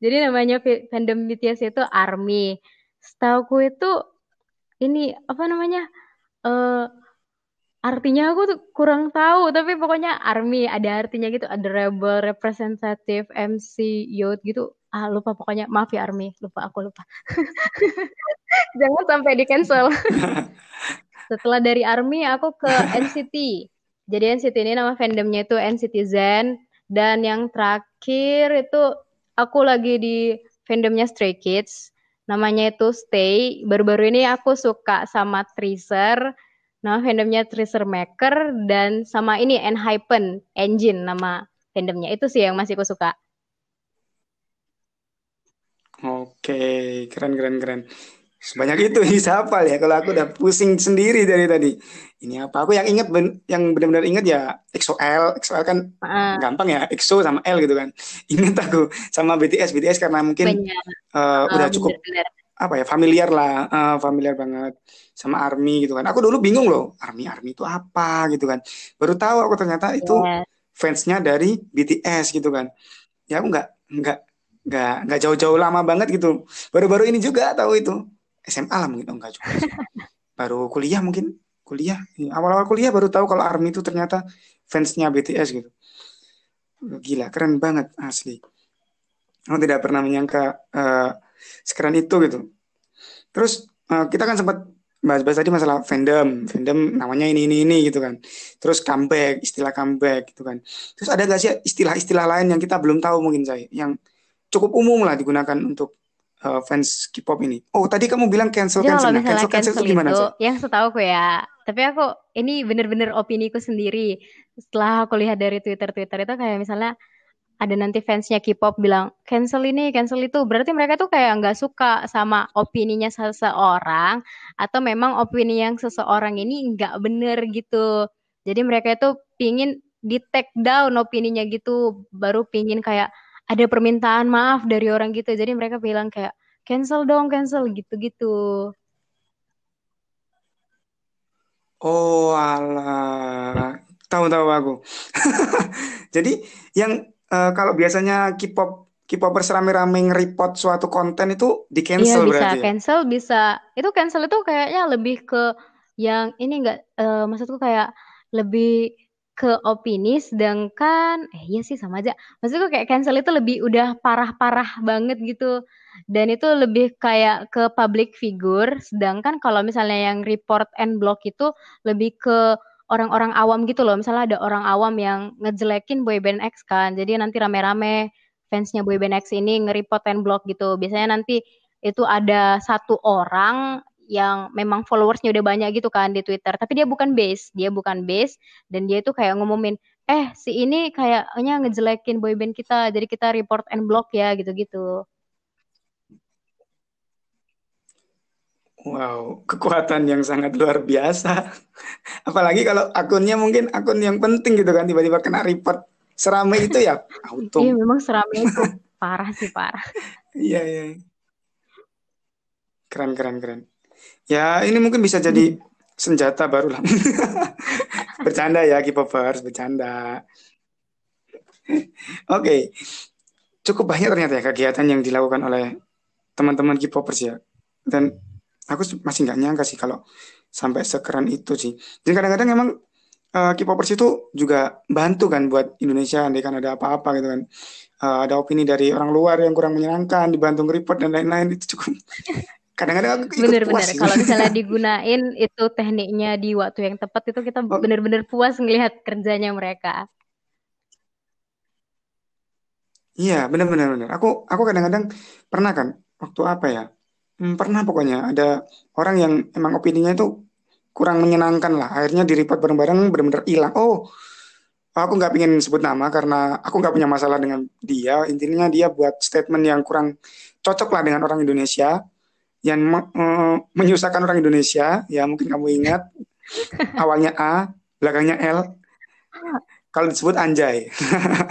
Jadi namanya fandom BTS itu ARMY. Setahu itu ini apa namanya uh, artinya aku tuh kurang tahu tapi pokoknya army ada artinya gitu ada rebel representative MC youth gitu. Ah lupa pokoknya maaf ya army. Lupa aku lupa. *laughs* Jangan sampai di cancel *laughs* setelah dari army aku ke NCT jadi NCT ini nama fandomnya itu NCT Zen. Dan yang terakhir itu aku lagi di fandomnya Stray Kids namanya itu Stay baru-baru ini aku suka sama Tracer Nama fandomnya Tracer Maker dan sama ini Enhypen Engine nama fandomnya. Itu sih yang masih aku suka. Oke, keren keren keren. Sebanyak itu *laughs* hafal ya. Kalau aku udah pusing sendiri dari tadi. Ini apa? Aku yang inget yang benar-benar inget ya EXO-L. EXO-L kan uh. gampang ya. EXO sama L gitu kan. *laughs* Ingat aku sama BTS. BTS karena mungkin uh, uh, udah cukup bener, bener apa ya familiar lah uh, familiar banget sama army gitu kan aku dulu bingung loh army army itu apa gitu kan baru tahu aku ternyata itu yeah. fansnya dari BTS gitu kan ya aku nggak nggak nggak nggak jauh-jauh lama banget gitu baru-baru ini juga tahu itu SMA lah mungkin oh, enggak juga baru kuliah mungkin kuliah awal-awal kuliah baru tahu kalau army itu ternyata fansnya BTS gitu gila keren banget asli aku tidak pernah menyangka uh, sekeren itu gitu. Terus uh, kita kan sempat bahas-bahas tadi masalah fandom, fandom namanya ini ini ini gitu kan. Terus comeback, istilah comeback gitu kan. Terus ada gak sih istilah-istilah lain yang kita belum tahu mungkin saya, yang cukup umum lah digunakan untuk uh, fans K-pop ini. Oh tadi kamu bilang cancel ya, cancel, nah, cancel, cancel, cancel itu gimana sih? Yang setahu aku ya. Tapi aku ini bener-bener opini ku sendiri. Setelah aku lihat dari Twitter Twitter itu kayak misalnya ada nanti fansnya K-pop bilang cancel ini, cancel itu, berarti mereka tuh kayak nggak suka sama opininya seseorang atau memang opini yang seseorang ini nggak bener gitu. Jadi mereka itu pingin di take down opininya gitu, baru pingin kayak ada permintaan maaf dari orang gitu. Jadi mereka bilang kayak cancel dong, cancel gitu-gitu. Oh, alah. Tahu-tahu aku. *laughs* Jadi yang uh, kalau biasanya K-pop K-popers rame-rame nge-report suatu konten itu di cancel iya, berarti. bisa ya? cancel, bisa. Itu cancel itu kayaknya lebih ke yang ini enggak uh, maksudku kayak lebih ke opini sedangkan eh iya sih sama aja. Maksudku kayak cancel itu lebih udah parah-parah banget gitu. Dan itu lebih kayak ke public figure sedangkan kalau misalnya yang report and block itu lebih ke orang-orang awam gitu loh. Misalnya ada orang awam yang ngejelekin boyband X kan. Jadi nanti rame-rame fansnya boyband X ini nge-report and block gitu. Biasanya nanti itu ada satu orang yang memang followersnya udah banyak gitu kan di Twitter. Tapi dia bukan base, dia bukan base dan dia itu kayak ngumumin, eh si ini kayaknya ngejelekin boyband kita, jadi kita report and block ya gitu-gitu. Wow, kekuatan yang sangat luar biasa. Apalagi kalau akunnya mungkin akun yang penting gitu kan, tiba-tiba kena report seramai itu ya. Untung. Iya, memang seramai itu parah sih parah. *laughs* Iya, iya. Keren, keren, keren. Ya, ini mungkin bisa jadi senjata baru lah. *laughs* bercanda ya, K-popers, bercanda. Oke, okay. cukup banyak ternyata ya kegiatan yang dilakukan oleh teman-teman K-popers ya. Dan aku masih nggak nyangka sih kalau sampai sekeren itu sih. Jadi kadang-kadang emang uh, K-popers itu juga bantu kan buat Indonesia, andai kan ada apa-apa gitu kan. Uh, ada opini dari orang luar yang kurang menyenangkan, dibantu nge-report dan lain-lain itu cukup. *laughs* Kadang-kadang aku ikut bener, puas bener. Kalau misalnya *laughs* digunain itu tekniknya di waktu yang tepat itu kita oh. bener-bener puas ngelihat kerjanya mereka. Iya, bener-bener. bener. Aku aku kadang-kadang pernah kan waktu apa ya? Hmm, pernah pokoknya ada orang yang emang opininya itu kurang menyenangkan lah. Akhirnya di report bareng-bareng benar-benar hilang. Oh, aku nggak pengen sebut nama karena aku nggak punya masalah dengan dia. Intinya dia buat statement yang kurang cocok lah dengan orang Indonesia yang uh, menyusahkan orang Indonesia. Ya mungkin kamu ingat *laughs* awalnya A, belakangnya L. Kalau disebut anjay.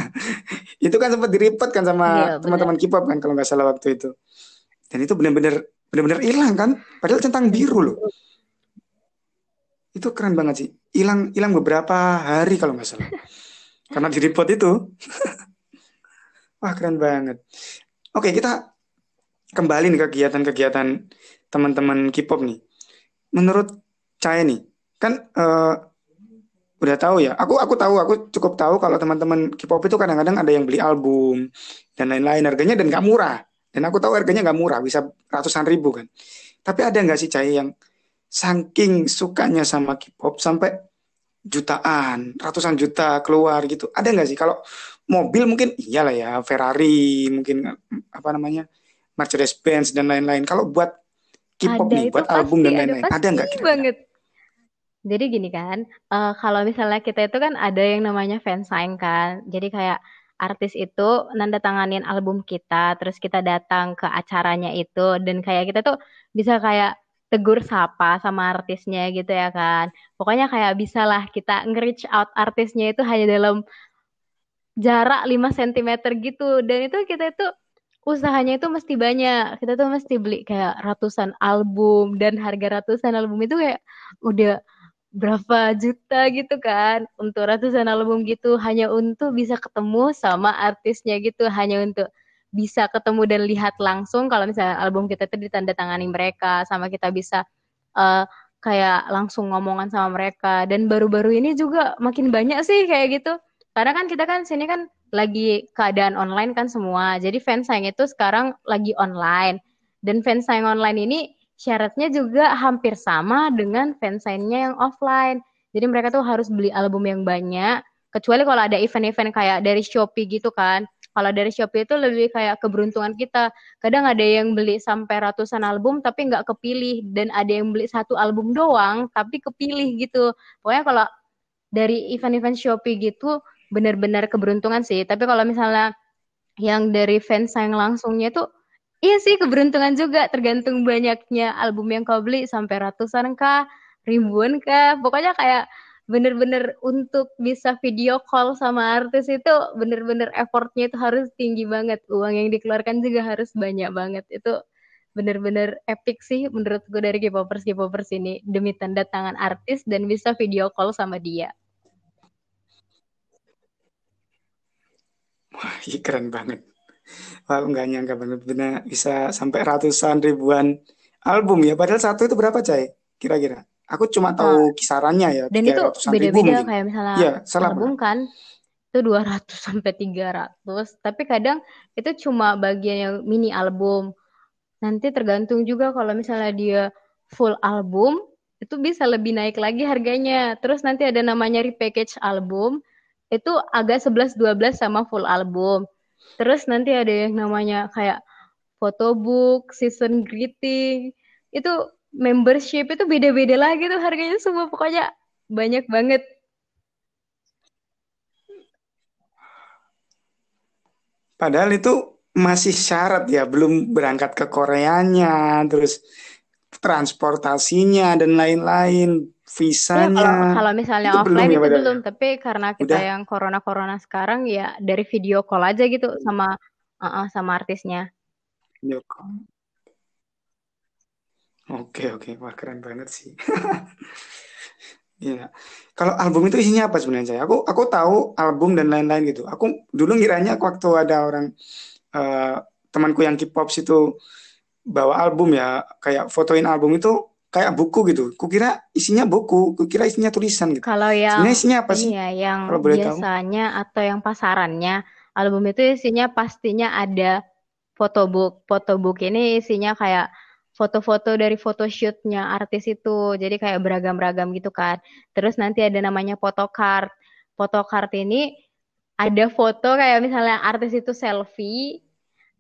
*laughs* itu kan sempat direport kan sama iya, teman-teman K-pop kan kalau nggak salah waktu itu. Dan itu benar-benar benar-benar hilang kan padahal centang biru loh itu keren banget sih hilang hilang beberapa hari kalau nggak salah karena di report itu *laughs* wah keren banget oke kita kembali nih kegiatan-kegiatan teman-teman K-pop nih menurut saya nih kan uh, udah tahu ya. Aku aku tahu, aku cukup tahu kalau teman-teman K-pop itu kadang-kadang ada yang beli album dan lain-lain harganya dan nggak murah. Dan aku tahu harganya nggak murah, bisa ratusan ribu kan. Tapi ada nggak sih Cai yang saking sukanya sama K-pop sampai jutaan, ratusan juta keluar gitu. Ada nggak sih? Kalau mobil mungkin iyalah ya, Ferrari, mungkin apa namanya, Mercedes-Benz dan lain-lain. Kalau buat K-pop nih, buat album dan lain-lain, ada nggak banget. Jadi gini kan, eh, kalau misalnya kita itu kan ada yang namanya fansign kan. Jadi kayak artis itu nanda tanganin album kita, terus kita datang ke acaranya itu, dan kayak kita tuh bisa kayak tegur sapa sama artisnya gitu ya kan. Pokoknya kayak bisalah kita nge-reach out artisnya itu hanya dalam jarak 5 cm gitu. Dan itu kita itu usahanya itu mesti banyak. Kita tuh mesti beli kayak ratusan album dan harga ratusan album itu kayak udah berapa juta gitu kan. Untuk ratusan album gitu hanya untuk bisa ketemu sama artisnya gitu. Hanya untuk bisa ketemu dan lihat langsung kalau misalnya album kita itu ditandatangani mereka sama kita bisa uh, kayak langsung ngomongan sama mereka. Dan baru-baru ini juga makin banyak sih kayak gitu. Karena kan kita kan sini kan lagi keadaan online kan semua jadi fansayang itu sekarang lagi online dan fansayang online ini syaratnya juga hampir sama dengan fansign-nya yang offline. Jadi mereka tuh harus beli album yang banyak. Kecuali kalau ada event-event kayak dari Shopee gitu kan. Kalau dari Shopee itu lebih kayak keberuntungan kita. Kadang ada yang beli sampai ratusan album tapi nggak kepilih. Dan ada yang beli satu album doang tapi kepilih gitu. Pokoknya kalau dari event-event Shopee gitu benar-benar keberuntungan sih. Tapi kalau misalnya yang dari fans yang langsungnya tuh Iya sih keberuntungan juga tergantung banyaknya album yang kau beli sampai ratusan kah, ribuan kah. Pokoknya kayak bener-bener untuk bisa video call sama artis itu bener-bener effortnya itu harus tinggi banget. Uang yang dikeluarkan juga harus banyak banget. Itu bener-bener epic sih menurutku dari K-popers K-popers ini demi tanda tangan artis dan bisa video call sama dia. Iya keren banget. Wah, aku nggak nyangka banget benar bisa sampai ratusan ribuan album ya. Padahal satu itu berapa, Cai? Kira-kira. Aku cuma tahu Nah, kisarannya ya, dan itu ratusan ribu beda-beda mungkin. kayak misalnya Iya, salah apa? album kan itu 200 sampai 300, tapi kadang itu cuma bagian yang mini album. Nanti tergantung juga kalau misalnya dia full album, itu bisa lebih naik lagi harganya. Terus nanti ada namanya repackage album, itu agak 11-12 sama full album. Terus nanti ada yang namanya kayak photobook, season greeting, itu membership itu beda-beda lagi tuh harganya semua pokoknya banyak banget. Padahal itu masih syarat ya, belum berangkat ke Koreanya, terus transportasinya dan lain-lain, Ya kalau visanya. kalau misalnya Itu belum offline ya itu ya. belum, tapi karena kita Udah. yang corona-corona sekarang ya dari video call aja gitu sama uh, uh, sama artisnya. Yuk. Oke, oke. Wah, keren banget sih. *laughs* Iya. Kalau album itu isinya apa sebenarnya saya? Aku aku tahu album dan lain-lain gitu. Aku dulu ngiranya waktu ada orang eh, temanku yang K-pop itu bawa album ya, kayak fotoin album itu kayak buku gitu. Kukira isinya buku, kukira isinya tulisan gitu. Kalau yang Sebenarnya isinya apa sih? ya, yang Kalau boleh tahu? biasanya atau yang pasarannya, album itu isinya pastinya ada photobook. Photobook ini isinya kayak foto-foto dari photoshootnya artis itu. Jadi kayak beragam-beragam gitu kan. Terus nanti ada namanya photocard. Photocard ini ada foto kayak misalnya artis itu selfie,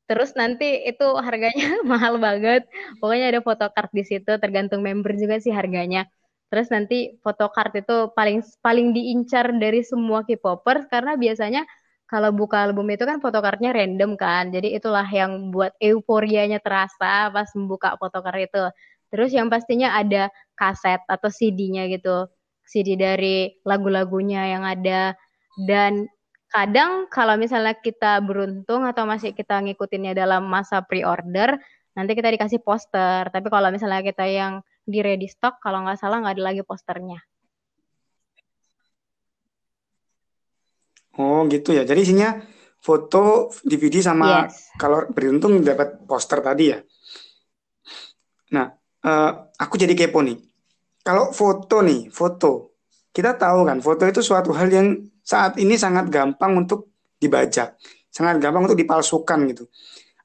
terus nanti itu harganya *laughs* mahal banget. Pokoknya ada photocard di situ, tergantung member juga sih harganya. Terus nanti photocard itu paling paling diincar dari semua K-popers karena biasanya kalau buka album itu kan photocardnya random kan. Jadi itulah yang buat euforianya terasa pas membuka photocard itu. Terus yang pastinya ada kaset atau CD-nya gitu. CD dari lagu-lagunya yang ada dan kadang kalau misalnya kita beruntung atau masih kita ngikutinnya dalam masa pre-order, nanti kita dikasih poster. Tapi kalau misalnya kita yang di ready stock, kalau nggak salah nggak ada lagi posternya. Oh, gitu ya. Jadi isinya foto, DVD sama Yes. kalau beruntung dapat poster tadi ya. Nah, eh, aku jadi kepo nih. Kalau foto nih, foto kita tahu kan foto itu suatu hal yang saat ini sangat gampang untuk dibajak, sangat gampang untuk dipalsukan gitu.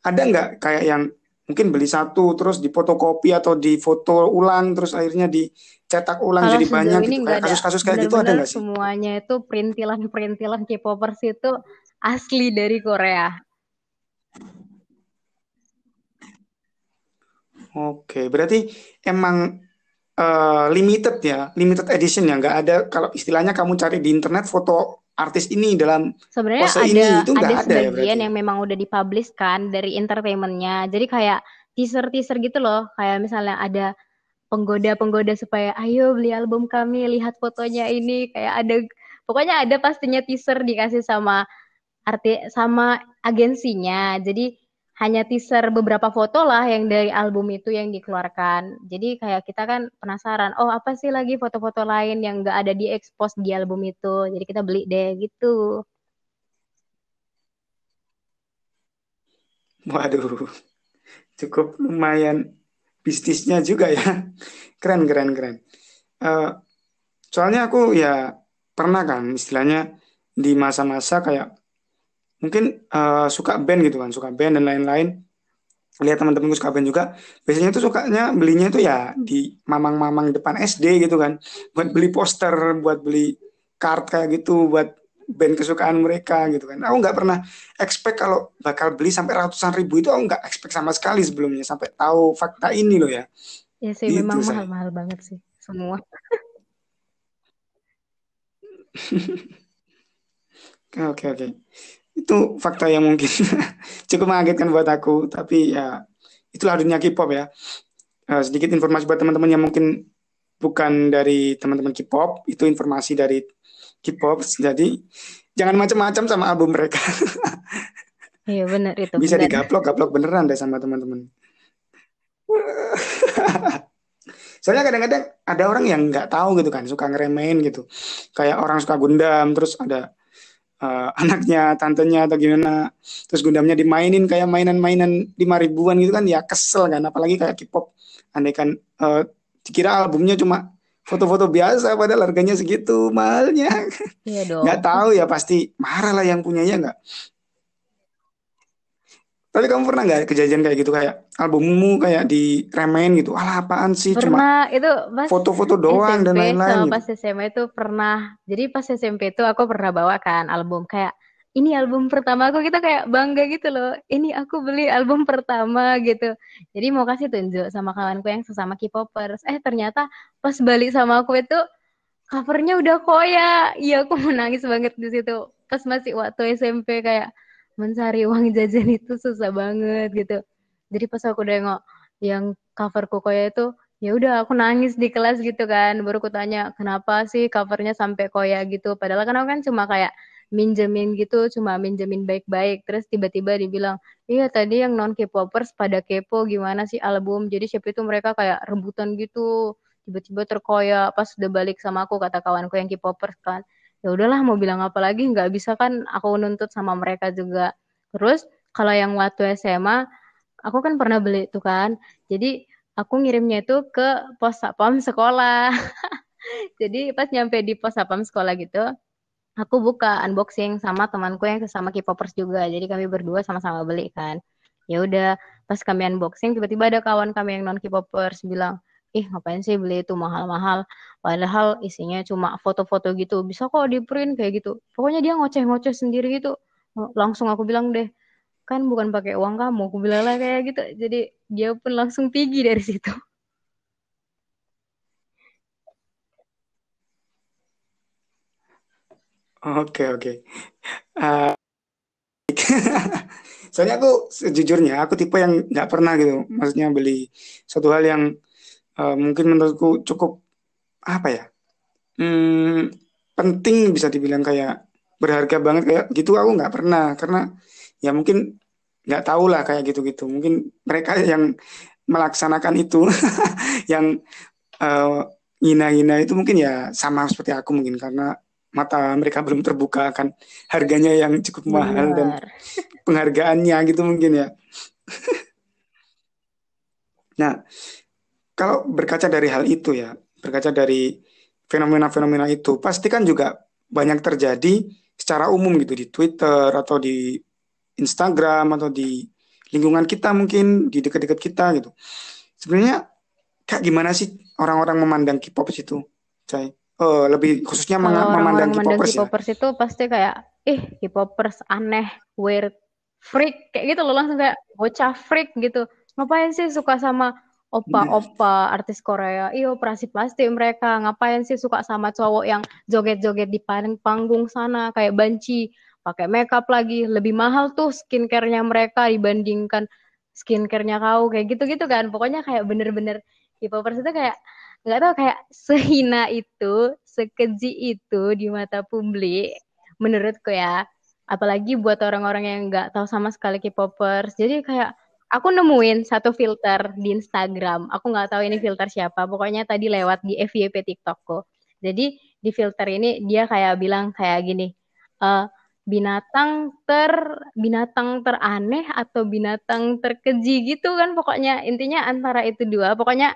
Ada nggak kayak yang mungkin beli satu terus difotokopi atau difoto ulang terus akhirnya dicetak ulang Kalau jadi banyak gitu kayak kasus-kasus kayak gitu ada nggak sih? semuanya itu perintilan-perintilan K-popers itu asli dari Korea. Oke, berarti emang eh, limited ya, limited edition ya, nggak ada kalau istilahnya kamu cari di internet foto artis ini dalam Sebenarnya pose ada ini itu nggak ada ada ya berarti ya? yang memang udah dipublish kan dari entertainmentnya. Jadi kayak teaser-teaser gitu loh. Kayak misalnya ada penggoda-penggoda supaya ayo beli album kami, lihat fotonya ini. Kayak ada pokoknya ada pastinya teaser dikasih sama arti sama agensinya. Jadi hanya teaser beberapa foto lah yang dari album itu yang dikeluarkan. Jadi kayak kita kan penasaran, oh apa sih lagi foto-foto lain yang nggak ada di expose di album itu. Jadi kita beli deh gitu. Waduh, cukup lumayan bisnisnya juga ya. Keren, keren, keren. Eh, soalnya aku ya pernah kan istilahnya di masa-masa kayak mungkin eh, suka band gitu kan, suka band dan lain-lain. Lihat teman-temanku suka band juga. Biasanya tuh sukanya belinya tuh ya di mamang-mamang depan SD gitu kan. Buat beli poster, buat beli card kayak gitu, buat band kesukaan mereka gitu kan. Aku nggak pernah expect kalau bakal beli sampai ratusan ribu itu aku nggak expect sama sekali sebelumnya sampai tahu fakta ini loh ya. Ya sih Gitu memang mahal-mahal banget sih semua. *laughs* Oke oke. Itu fakta yang mungkin *laughs* cukup mengagetkan buat aku, tapi ya itulah dunia K-pop ya. Eh, sedikit informasi buat teman-teman yang mungkin bukan dari teman-teman K-pop, itu informasi dari K-pop. Jadi jangan macam-macam sama album mereka. *laughs* Iya benar itu Bisa benar. digaplok, gaplok beneran deh sama teman-teman. *laughs* Soalnya kadang-kadang ada orang yang nggak tahu gitu kan, suka ngeremehin gitu. Kayak orang suka Gundam, terus ada eh, *laughs* anaknya, tantenya atau gimana. Terus Gundamnya dimainin kayak mainan-mainan lima ribuan gitu kan, ya kesel kan. Apalagi kayak K-pop, andai kan eh, dikira albumnya cuma foto-foto biasa, padahal harganya segitu mahalnya. Iya *laughs* dong. tahu ya pasti marah lah yang punyanya nggak. Tapi kamu pernah nggak kejadian kayak gitu kayak albummu kayak diremehin gitu? Alah apaan sih cuma Pernah itu pas foto-foto doang dan SMP lain-lain sama gitu. pas SMA itu pernah. Jadi pas SMP itu aku pernah bawa kan album kayak ini album pertama aku kita kayak bangga gitu loh. Ini aku beli album pertama gitu. Jadi mau kasih tunjuk sama kawanku yang sesama K-popers. Eh ternyata pas balik sama aku itu covernya udah koya. Iya aku *laughs* menangis banget di situ. Pas masih waktu SMP kayak mencari uang *laughs* jajan itu susah banget gitu. Jadi pas aku nengok yang cover kokoya itu, ya udah aku nangis di kelas gitu kan. Baru aku tanya, kenapa sih covernya sampai koya gitu? Padahal kan aku kan cuma kayak minjemin gitu, cuma minjemin baik-baik. Terus tiba-tiba dibilang, iya tadi yang non K-popers pada kepo gimana sih album. Jadi siapa itu mereka kayak rebutan gitu. Tiba-tiba terkoyak pas udah balik sama aku kata kawanku yang K-popers kan. Ya udahlah mau bilang apa lagi nggak bisa kan aku nuntut sama mereka juga. Terus kalau yang waktu SMA aku kan pernah beli itu kan. Jadi aku ngirimnya itu ke pos satpam sekolah. *laughs* Jadi pas nyampe di pos satpam sekolah gitu, aku buka unboxing sama temanku yang sesama K-popers juga. Jadi kami berdua sama-sama beli kan. Ya udah, pas kami unboxing tiba-tiba ada kawan kami yang non K-popers bilang, "Ih, ngapain sih beli itu mahal-mahal? Padahal isinya cuma foto-foto gitu. Bisa kok di print kayak gitu." Pokoknya dia ngoceh-ngoceh sendiri gitu. Langsung aku bilang deh, kan bukan pakai uang kamu aku bilang lah kayak gitu jadi dia pun langsung pergi dari situ Oke oke. Eh, *laughs* soalnya aku sejujurnya aku tipe yang nggak pernah gitu. Maksudnya beli suatu hal yang eh, mungkin menurutku cukup apa ya? Hmm, penting bisa dibilang kayak berharga banget kayak gitu aku nggak pernah karena ya mungkin nggak tahu lah kayak gitu-gitu. Mungkin mereka yang melaksanakan itu *laughs* yang eh, ngina-ngina itu mungkin ya sama seperti aku mungkin karena mata mereka belum terbuka akan harganya yang cukup mahal dan bener penghargaannya gitu mungkin ya. *laughs* Nah, kalau berkaca dari hal itu ya, berkaca dari fenomena-fenomena itu pasti kan juga banyak terjadi secara umum gitu di Twitter atau di Instagram atau di lingkungan kita mungkin di dekat-dekat kita gitu. Sebenarnya kayak gimana sih orang-orang memandang K-pop itu, Cai? Uh, lebih khususnya Kalau memandang K-popers ya. K-popers itu pasti kayak, ih K-popers aneh, weird, freak, kayak gitu loh langsung kayak bocah freak gitu. Ngapain sih suka sama opa-opa artis Korea? Iya operasi plastik mereka. Ngapain sih suka sama cowok yang joget-joget di panggung sana kayak banci, pakai makeup lagi, lebih mahal tuh skincare-nya mereka dibandingkan skincare-nya kau kayak gitu-gitu kan. Pokoknya kayak bener-bener K-popers itu kayak nggak tahu kayak *laughs* sehina itu, sekeji itu di mata publik menurutku ya. Apalagi buat orang-orang yang nggak tahu sama sekali K-popers. Jadi kayak aku nemuin satu filter di Instagram. Aku nggak tahu ini filter siapa. Pokoknya tadi lewat di FYP TikTokku. Jadi di filter ini dia kayak bilang kayak gini. Uh, binatang ter binatang teraneh atau binatang terkeji gitu kan pokoknya intinya antara itu dua pokoknya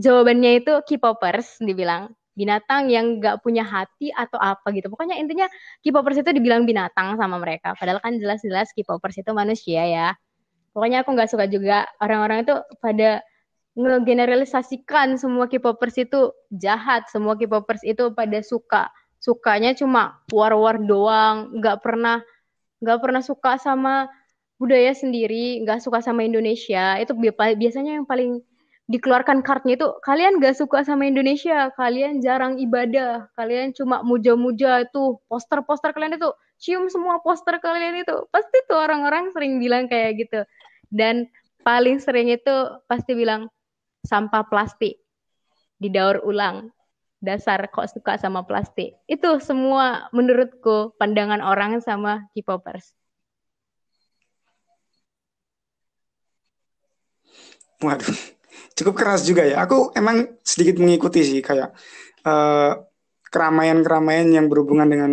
jawabannya itu K-popers dibilang binatang yang gak punya hati atau apa gitu pokoknya intinya K-popers itu dibilang binatang sama mereka padahal kan jelas-jelas K-popers itu manusia ya pokoknya aku nggak suka juga orang-orang itu pada ngegeneralisasikan semua K-popers itu jahat semua K-popers itu pada suka. Sukanya cuma war-war doang, nggak pernah nggak pernah suka sama budaya sendiri, nggak suka sama Indonesia. Itu biasanya yang paling dikeluarkan kartnya itu kalian nggak suka sama Indonesia, kalian jarang ibadah, kalian cuma muja-muja itu poster-poster kalian itu cium semua poster kalian itu. Pasti tuh orang-orang sering bilang kayak gitu dan paling sering itu pasti bilang sampah plastik didaur ulang dasar kok suka sama plastik. Itu semua menurutku pandangan orang sama K-popers. Waduh, cukup keras juga ya. Aku emang sedikit mengikuti sih kayak keramaian keramaian-keramaian yang berhubungan dengan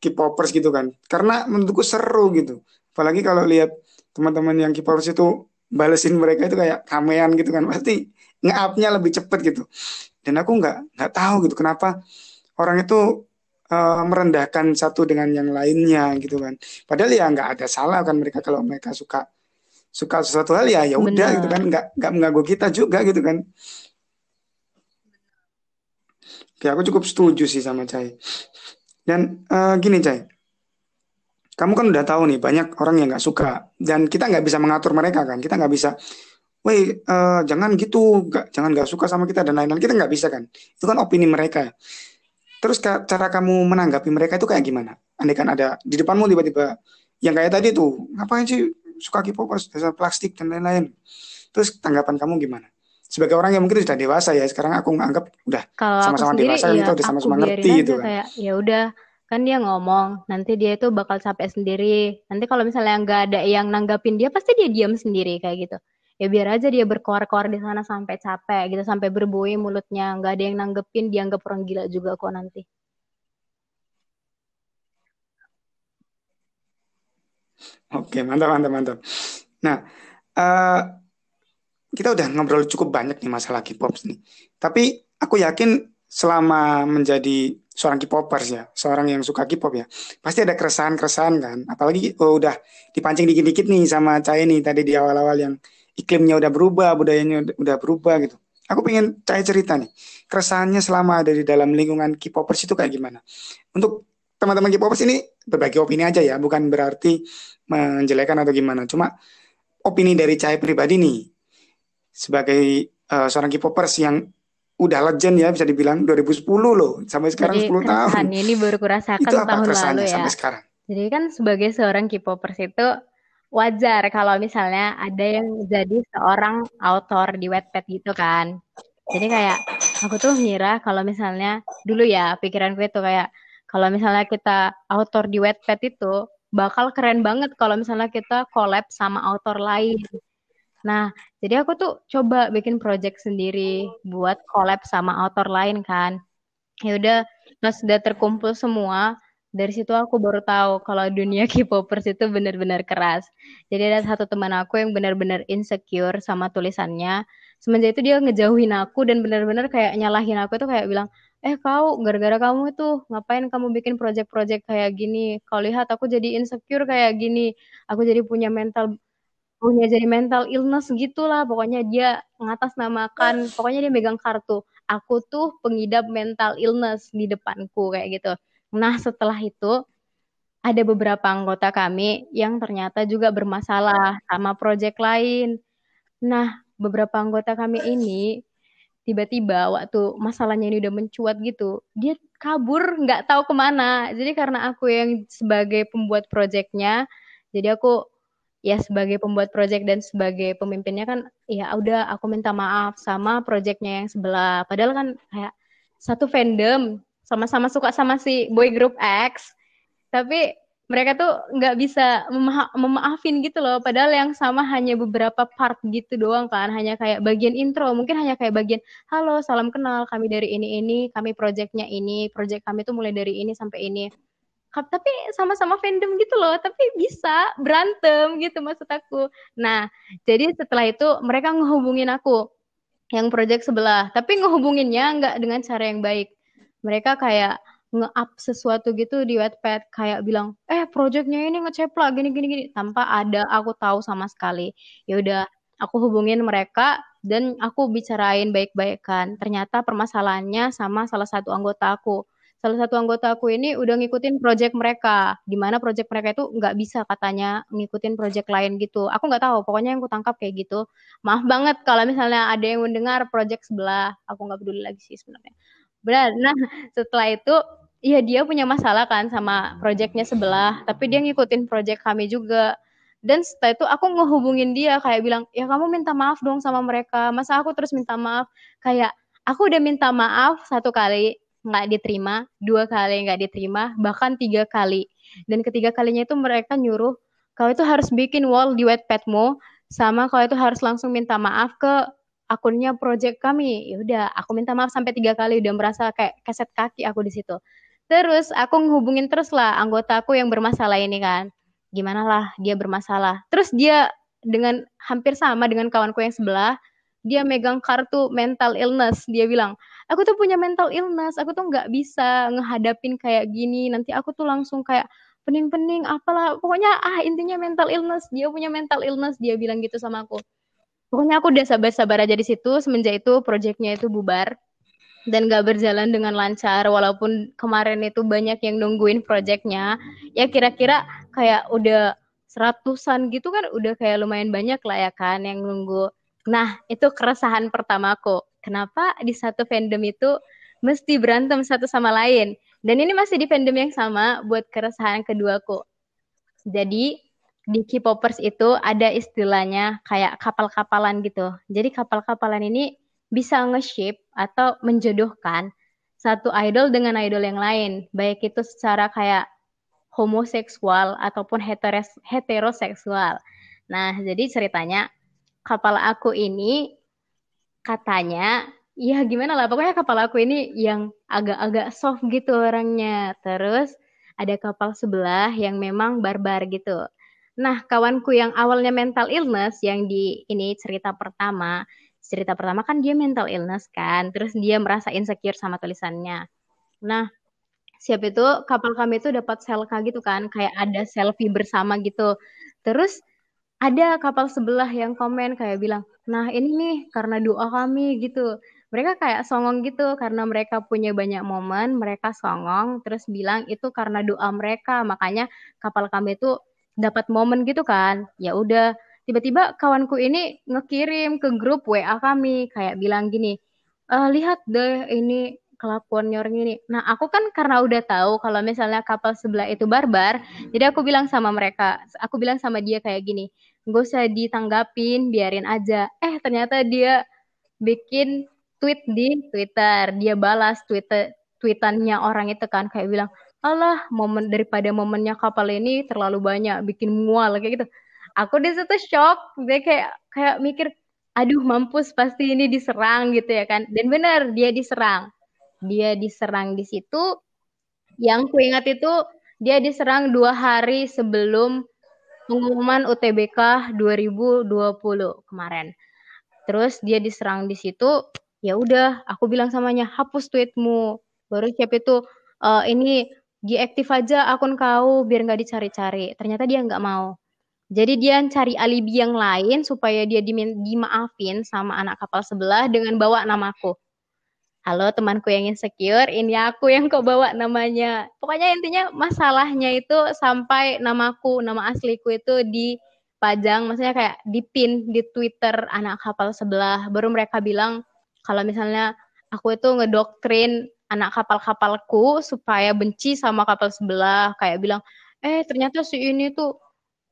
K-popers gitu kan. Karena menurutku seru gitu. Apalagi kalau lihat teman-teman yang K-popers itu balesin mereka itu kayak kamean gitu kan. Pasti nge-up-nya lebih cepet gitu. Dan aku nggak nggak tahu gitu kenapa orang itu uh, merendahkan satu dengan yang lainnya gitu kan. Padahal ya nggak ada salah kan mereka kalau mereka suka suka sesuatu hal ya ya udah gitu kan. Nggak nggak mengganggu kita juga gitu kan. Oke, aku cukup setuju sih sama Cai. Dan uh, gini Cai, kamu kan udah tahu nih banyak orang yang nggak suka dan kita nggak bisa mengatur mereka kan, kita nggak bisa woi uh, jangan gitu, gak, jangan nggak suka sama kita dan lain-lain. Kita nggak bisa kan. Itu kan opini mereka. Terus cara kamu menanggapi mereka itu kayak gimana? Andai kan ada di depanmu tiba-tiba yang kayak tadi tuh, ngapain sih suka K-popers, dasar plastik dan lain-lain. Terus tanggapan kamu gimana? Sebagai orang yang mungkin sudah dewasa ya, sekarang aku nganggap udah sama-sama dewasa, ya, kita udah sama-sama ngerti gitu kan. Kayak ya udah, kan dia ngomong, nanti dia itu bakal capek sendiri. Nanti kalau misalnya nggak ada yang nanggapin dia, pasti dia diam sendiri kayak gitu ya biar aja dia berkoar-koar di sana sampai capek gitu sampai berbuih mulutnya nggak ada yang nanggepin dianggap orang gila juga kok nanti Oke, mantap, mantap, mantap. Nah, uh, kita udah ngobrol cukup banyak nih masalah K-pop nih. Tapi aku yakin selama menjadi seorang K-popers ya, seorang yang suka K-pop ya, pasti ada keresahan-keresahan kan. Apalagi oh, udah dipancing dikit-dikit nih sama Cai nih tadi di awal-awal yang iklimnya udah berubah, budayanya udah berubah gitu. Aku pengen cari cerita nih, keresahannya selama ada di dalam lingkungan K-popers itu kayak gimana? Untuk teman-teman K-popers ini berbagi opini aja ya, bukan berarti menjelekan atau gimana. Cuma opini dari Cahaya pribadi nih, sebagai uh, seorang K-popers yang udah legend ya bisa dibilang 2010 loh sampai sekarang Jadi, 10 tahun. ini baru kurasakan itu apa tahun lalu ya. sampai sekarang? Jadi kan sebagai seorang K-popers itu wajar kalau misalnya ada yang jadi seorang author di Wattpad gitu kan. Jadi kayak aku tuh ngira kalau misalnya dulu ya pikiran gue tuh kayak kalau misalnya kita author di Wattpad itu bakal keren banget kalau misalnya kita collab sama author lain. Nah, jadi aku tuh coba bikin project sendiri buat collab sama author lain kan. Ya udah, sudah terkumpul semua, dari situ aku baru tahu kalau dunia *laughs* K-popers itu benar-benar keras. Jadi ada satu teman aku yang benar-benar insecure sama tulisannya. Semenjak itu dia ngejauhin aku dan benar-benar kayak nyalahin aku tuh kayak bilang, eh kau gara-gara kamu tuh ngapain kamu bikin project-project kayak gini kau lihat aku jadi insecure kayak gini aku jadi punya mental punya jadi mental illness gitulah. Pokoknya dia ngatasnamakan pokoknya dia megang kartu. Aku tuh pengidap mental illness di depanku kayak gitu. Nah setelah itu ada beberapa anggota kami yang ternyata juga bermasalah sama project lain. Nah beberapa anggota kami ini tiba-tiba waktu masalahnya ini udah mencuat gitu, dia kabur nggak tahu ke mana. Jadi karena aku yang sebagai pembuat proyeknya, jadi aku ya sebagai pembuat proyek dan sebagai pemimpinnya kan ya udah aku minta maaf sama proyeknya yang sebelah. Padahal kan kayak satu fandom sama-sama suka sama si boy group X, tapi mereka tuh nggak bisa mema memaafin gitu loh. Padahal yang sama hanya beberapa part gitu doang kan. Hanya kayak bagian intro. Mungkin hanya kayak bagian halo salam kenal. Kami dari ini ini kami projectnya ini. Project kami tuh mulai dari ini sampai ini tapi sama-sama fandom gitu loh tapi bisa berantem gitu maksud aku. Nah jadi setelah itu mereka ngehubungin aku yang project sebelah. Tapi ngehubunginnya nggak dengan cara yang baik. Mereka kayak nge-up sesuatu gitu di Wattpad kayak bilang eh projectnya ini ngeceplak gini gini gini. Tanpa ada aku tahu sama sekali. Ya udah aku hubungin mereka dan aku bicarain baik-baik kan. Ternyata permasalahannya sama salah satu anggota aku salah satu anggota aku ini udah ngikutin project mereka. Di mana project mereka itu nggak bisa katanya ngikutin project lain gitu. Aku nggak tahu pokoknya yang aku tangkap kayak gitu. Maaf banget kalau misalnya ada yang mendengar project sebelah. Aku nggak peduli lagi sih sebenarnya. Benar. Nah *laughs* setelah itu Iya dia punya masalah kan sama projectnya sebelah, tapi dia ngikutin project kami juga. Dan setelah itu aku ngehubungin dia kayak bilang, ya kamu minta maaf dong sama mereka. Masa aku terus minta maaf? Kayak aku udah minta maaf satu kali nggak diterima, dua kali nggak diterima, bahkan tiga kali. Dan ketiga kalinya itu mereka nyuruh kau itu harus bikin wall di Wattpadmu, sama kau itu harus langsung minta maaf ke akunnya project kami. Ya udah, aku minta maaf sampai tiga kali udah merasa kayak keset kaki aku di situ. Terus aku ngehubungin terus lah anggota aku yang bermasalah ini kan. Gimana lah dia bermasalah. Terus dia dengan hampir sama dengan kawanku yang sebelah, dia megang kartu mental illness. Dia bilang, aku tuh punya mental illness, aku tuh nggak bisa ngehadapin kayak gini. Nanti aku tuh langsung kayak pening-pening, apalah. Pokoknya ah intinya mental illness. Dia punya mental illness, dia bilang gitu sama aku. Pokoknya aku udah sabar-sabar aja di situ. Semenjak itu proyeknya itu bubar dan gak berjalan dengan lancar walaupun kemarin itu banyak yang nungguin projectnya ya kira-kira kayak udah seratusan gitu kan udah kayak lumayan banyak lah ya kan yang nunggu nah itu keresahan pertamaku. Kenapa di satu fandom itu mesti berantem satu sama lain? Dan ini masih di fandom yang sama buat keresahan keduaku. Jadi di K-popers itu ada istilahnya kayak kapal-kapalan gitu. Jadi kapal-kapalan ini bisa nge-shape atau menjodohkan satu idol dengan idol yang lain, baik itu secara kayak homoseksual ataupun heteros heteroseksual. Nah, jadi ceritanya kapal aku ini katanya ya gimana lah pokoknya kapal aku ini yang agak-agak soft gitu orangnya. Terus ada kapal sebelah yang memang barbar gitu. Nah, kawanku yang awalnya mental illness yang di ini cerita pertama cerita pertama kan dia mental illness kan, terus dia merasa insecure sama tulisannya. Nah, siap itu kapal kami itu dapat selka gitu kan, kayak ada selfie bersama gitu. Terus ada kapal sebelah yang komen kayak bilang, nah ini nih karena doa kami gitu. Mereka kayak songong gitu karena mereka punya banyak momen, mereka songong terus bilang itu karena doa mereka, makanya kapal kami itu dapat momen gitu kan. Ya udah, tiba-tiba kawanku ini ngekirim ke grup WA kami kayak bilang gini e, lihat deh ini kelakuannya orang ini. Nah aku kan karena udah tahu kalau misalnya kapal sebelah itu barbar jadi aku bilang sama mereka aku bilang sama dia kayak gini gak usah ditanggapin biarin aja. Eh ternyata dia bikin tweet di Twitter dia balas Twitter tweetannya orang itu kan kayak bilang Allah momen daripada momennya kapal ini terlalu banyak bikin mual kayak gitu. Aku di situ shock dia kayak kayak mikir aduh mampus pasti ini diserang gitu ya kan. Dan benar dia diserang dia diserang di situ yang ku ingat itu dia diserang dua hari sebelum pengumuman UTBK 2020 kemarin. Terus dia diserang di situ ya udah aku bilang samanya hapus tweetmu. Baru siap itu uh, ini diaktif aja akun kau biar nggak dicari-cari. Ternyata dia nggak mau. Jadi dia cari alibi yang lain supaya dia dimaafin sama anak kapal sebelah dengan bawa namaku halo temanku yang insecure, ini aku yang kau bawa namanya. Pokoknya intinya masalahnya itu sampai namaku, nama asliku itu dipajang, maksudnya kayak dipin di Twitter anak kapal sebelah. Baru mereka bilang kalau misalnya aku itu ngedoktrin anak kapal-kapalku supaya benci sama kapal sebelah, kayak bilang, eh ternyata si ini tuh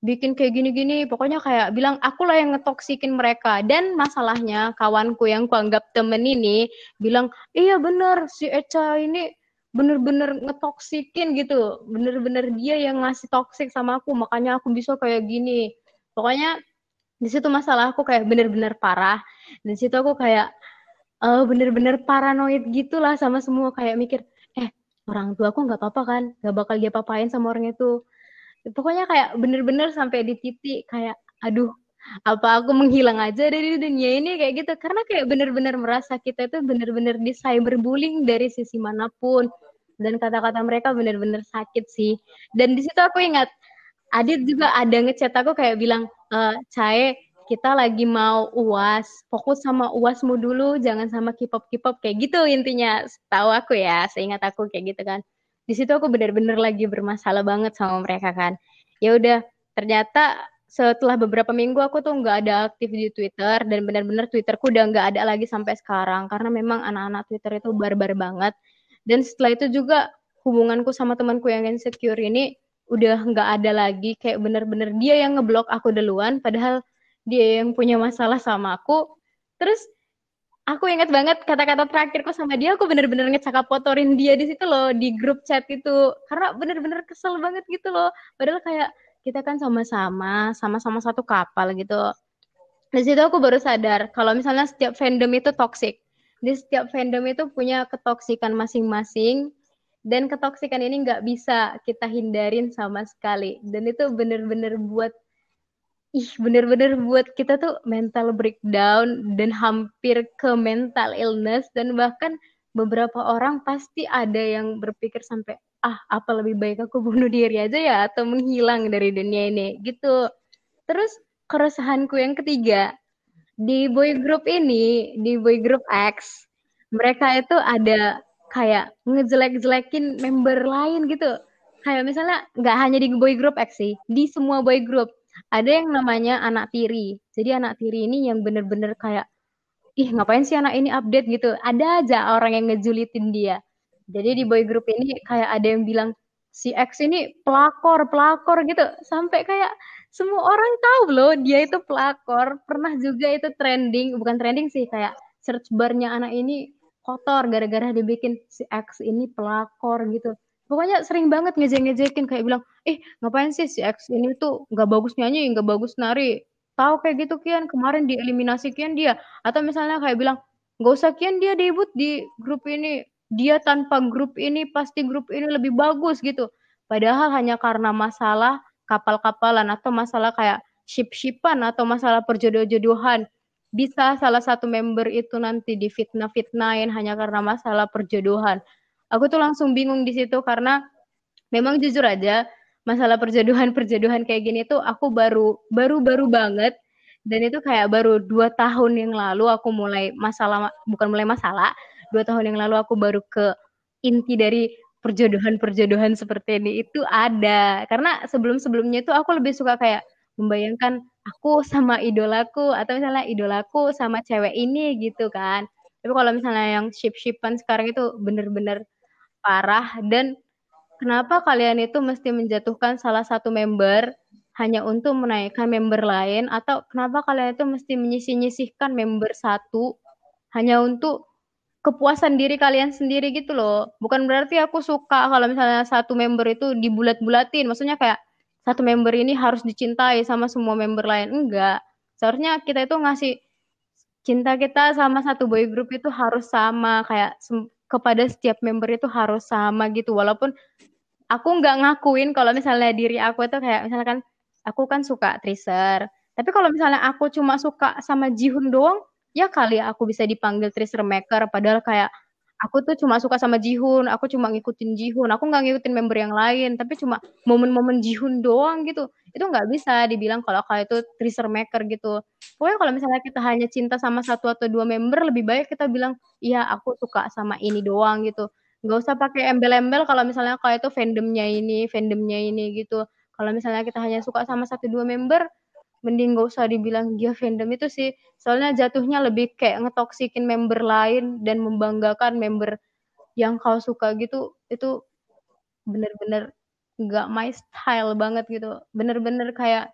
bikin kayak gini-gini. Pokoknya kayak bilang aku lah yang ngetoksikin mereka. Dan masalahnya kawanku yang kuanggap temen ini bilang iya bener si Echa ini bener-bener ngetoksikin gitu. Bener-bener dia yang ngasih toksik sama aku makanya aku bisa kayak gini. Pokoknya di situ masalah aku kayak bener-bener parah. Di situ aku kayak uh, bener-bener paranoid gitulah sama semua. Kayak mikir eh orang tua aku nggak apa-apa kan? Nggak bakal dia papain sama orang itu pokoknya kayak bener-bener sampai di titik kayak aduh apa aku menghilang aja dari dunia ini kayak gitu. Karena kayak bener-bener merasa kita itu bener-bener di cyberbullying dari sisi mana pun. Dan kata-kata mereka bener-bener sakit sih. Dan di situ aku ingat Adit juga ada ngechat aku kayak bilang e, Cae kita lagi mau uas fokus sama uasmu dulu jangan sama K-pop K-pop kayak gitu intinya tahu aku ya seingat aku kayak gitu kan di situ aku benar-benar lagi bermasalah banget sama mereka kan. Ya udah ternyata setelah beberapa minggu aku tuh nggak ada aktif di Twitter dan benar-benar Twitterku udah nggak ada lagi sampai sekarang karena memang anak-anak Twitter itu barbar banget. Dan setelah itu juga hubunganku sama temanku yang insecure ini udah nggak ada lagi. Kayak bener-bener dia yang ngeblok aku duluan padahal dia yang punya masalah sama aku. Terus aku inget banget kata-kata terakhirku sama dia aku bener-bener ngecakap potorin dia di situ loh di grup chat itu. Karena bener-bener kesel banget gitu loh. Padahal kayak kita kan sama-sama sama-sama satu kapal gitu. Di situ aku baru sadar kalau misalnya setiap fandom itu toxic. Di setiap fandom itu punya ketoksikan masing-masing dan ketoksikan ini nggak bisa kita hindarin sama sekali. Dan itu bener-bener buat ih bener-bener buat kita tuh mental breakdown dan hampir ke mental illness dan bahkan beberapa orang pasti ada yang berpikir sampai ah apa lebih baik aku bunuh diri aja ya atau menghilang dari dunia ini? Gitu. Terus keresahanku yang ketiga di boy group ini di boy group X mereka itu ada kayak ngejelek-jelekin member lain gitu. Kayak misalnya nggak hanya di boy group X sih di semua boy group ada yang namanya anak tiri. Jadi anak tiri ini yang bener-bener kayak, ih ngapain sih anak ini update gitu. Ada aja orang yang ngejulitin dia. Jadi di boy group ini kayak ada yang bilang, si X ini pelakor, pelakor gitu. Sampai kayak semua orang tahu loh dia itu pelakor. Pernah juga itu trending, bukan trending sih, kayak search barnya anak ini kotor gara-gara dibikin si X ini pelakor gitu pokoknya sering banget ngejek-ngejekin kayak bilang eh ngapain sih si X ini tuh nggak bagus nyanyi nggak bagus nari. Tahu kayak gitu kian kemarin dieliminasi kian dia. Atau misalnya kayak bilang nggak usah kian dia debut di grup ini. Dia tanpa grup ini pasti grup ini lebih bagus gitu. Padahal hanya karena masalah kapal-kapalan atau masalah kayak ship-shipan atau masalah perjodoh-jodohan. Bisa salah satu member itu nanti difitnah-fitnahin hanya karena masalah perjodohan aku tuh langsung bingung di situ karena memang jujur aja masalah perjodohan-perjodohan kayak gini tuh aku baru baru baru banget. Dan itu kayak baru dua tahun yang lalu aku mulai masalah bukan mulai masalah dua tahun yang lalu aku baru ke inti dari perjodohan-perjodohan seperti ini itu ada. Karena sebelum-sebelumnya itu aku lebih suka kayak membayangkan aku sama idolaku atau misalnya idolaku sama cewek ini gitu kan. Tapi kalau misalnya yang ship-shipan sekarang itu bener-bener parah dan kenapa kalian itu mesti menjatuhkan salah satu member hanya untuk menaikkan member lain atau kenapa kalian itu mesti menyisih-nyisihkan member satu hanya untuk kepuasan diri kalian sendiri gitu loh. Bukan berarti aku suka kalau misalnya satu member itu dibulat-bulatin. Maksudnya kayak satu member ini harus dicintai sama semua member lain. Enggak. Seharusnya kita itu ngasih cinta kita sama satu boy group itu harus sama kayak kepada setiap member itu harus sama gitu. Walaupun aku nggak ngakuin kalau misalnya diri aku itu kayak misalkan aku kan suka Tracer tapi kalau misalnya aku cuma suka sama Jihun doang ya kali aku bisa dipanggil Tracer Maker. Padahal kayak aku tuh cuma suka sama Jihun, aku cuma ngikutin Jihun, aku nggak ngikutin member yang lain, tapi cuma momen-momen Jihun doang gitu. Itu nggak bisa dibilang kalau kalian itu treasure maker gitu. Pokoknya kalau misalnya kita hanya cinta sama satu atau dua member, lebih baik kita bilang, iya aku suka sama ini doang gitu. Nggak usah pakai embel-embel kalau misalnya kalian itu fandomnya ini, fandomnya ini gitu. Kalau misalnya kita hanya suka sama satu dua member, mending gak usah dibilang dia fandom itu sih soalnya jatuhnya lebih kayak ngetoksikin member lain dan membanggakan member yang kau suka gitu itu bener-bener gak my style banget gitu bener-bener kayak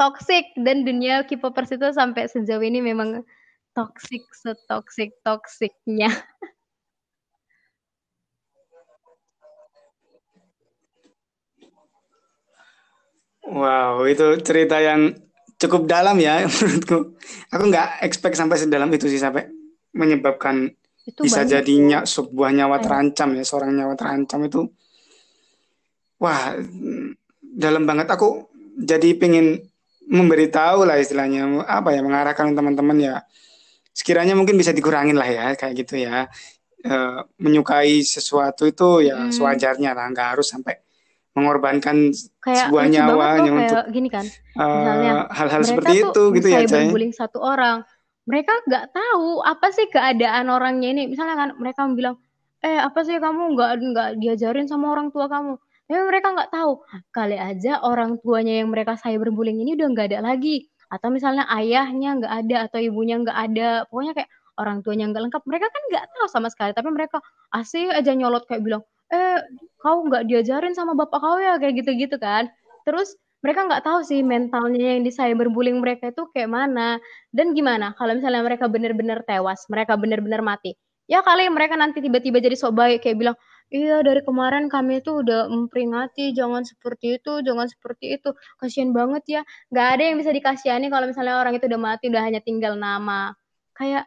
toxic dan dunia K-popers itu sampai sejauh ini memang toxic setoxic toksiknya Wow, itu cerita yang cukup dalam ya *laughs* menurutku. Aku nggak expect sampai sedalam itu sih sampai menyebabkan itu bisa jadinya sebuah nyawa kayak terancam ya, seorang nyawa terancam itu. Wah, dalam banget. Aku jadi pengen memberitahu lah istilahnya apa ya mengarahkan teman-teman ya. Sekiranya mungkin bisa dikurangin lah ya kayak gitu ya. Eh, menyukai sesuatu itu ya mm, sewajarnya lah nggak harus sampai mengorbankan kayak sebuah loh nyawanya untuk kayak gini kan eh, hal-hal seperti tuh itu gitu ya, Cai. cyberbullying satu orang mereka nggak tahu apa sih keadaan orangnya ini. Misalnya kan mereka bilang eh apa sih kamu nggak nggak diajarin sama orang tua kamu tapi mereka nggak tahu. Kali aja orang tuanya yang mereka cyberbullying ini udah nggak ada lagi. Atau misalnya ayahnya nggak ada atau ibunya nggak ada. Pokoknya kayak orang tuanya nggak lengkap. Mereka kan nggak tahu sama sekali. Tapi mereka asik aja nyolot kayak bilang eh kau nggak diajarin sama bapak kau ya? Kayak gitu-gitu kan. Terus mereka nggak tahu sih mentalnya yang di cyberbullying mereka itu kayak mana. Dan gimana? Kalau misalnya mereka benar-benar tewas mereka benar-benar mati ya kali mereka nanti tiba-tiba jadi sok baik kayak bilang iya dari kemarin kami itu udah memperingati jangan seperti itu jangan seperti itu. Kasihan banget ya. Nggak ada yang bisa dikasihani kalau misalnya orang itu udah mati udah hanya tinggal nama. Kayak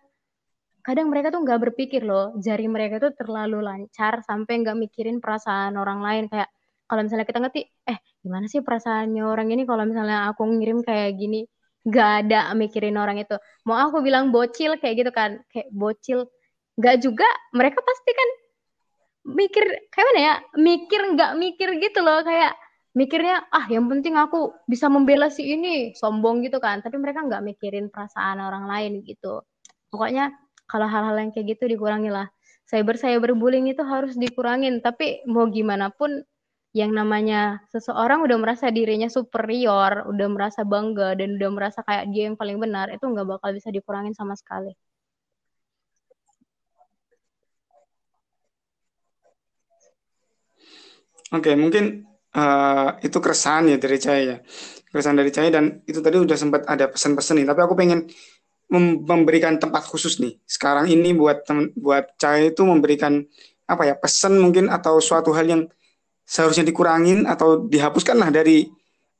kadang mereka tuh nggak berpikir loh jari mereka tuh terlalu lancar sampai nggak mikirin perasaan orang lain. Kayak kalau misalnya kita ngerti eh gimana sih perasaannya orang ini kalau misalnya aku ngirim kayak gini? Nggak ada mikirin orang itu. Mau aku bilang bocil kayak gitu kan kayak bocil. Nggak juga mereka pasti kan mikir kayak mana ya? Mikir nggak mikir gitu loh. Kayak mikirnya ah yang penting aku bisa membela si ini. Sombong gitu kan. Tapi mereka nggak mikirin perasaan orang lain gitu. Pokoknya kalau hal-hal yang kayak gitu dikurangi lah. Cyber cyberbullying itu harus dikurangin. Tapi mau gimana pun yang namanya seseorang udah merasa dirinya superior, udah merasa bangga dan udah merasa kayak dia yang paling benar, itu nggak bakal bisa dikurangin sama sekali. Oke, mungkin eh, itu keresahan ya dari Cai ya. Keresahan dari Cai dan itu tadi udah sempat ada pesan-pesan nih. Tapi aku pengen mem- memberikan tempat khusus nih. Sekarang ini buat buat Cai itu memberikan apa ya pesan mungkin atau suatu hal yang seharusnya dikurangin atau dihapuskan lah dari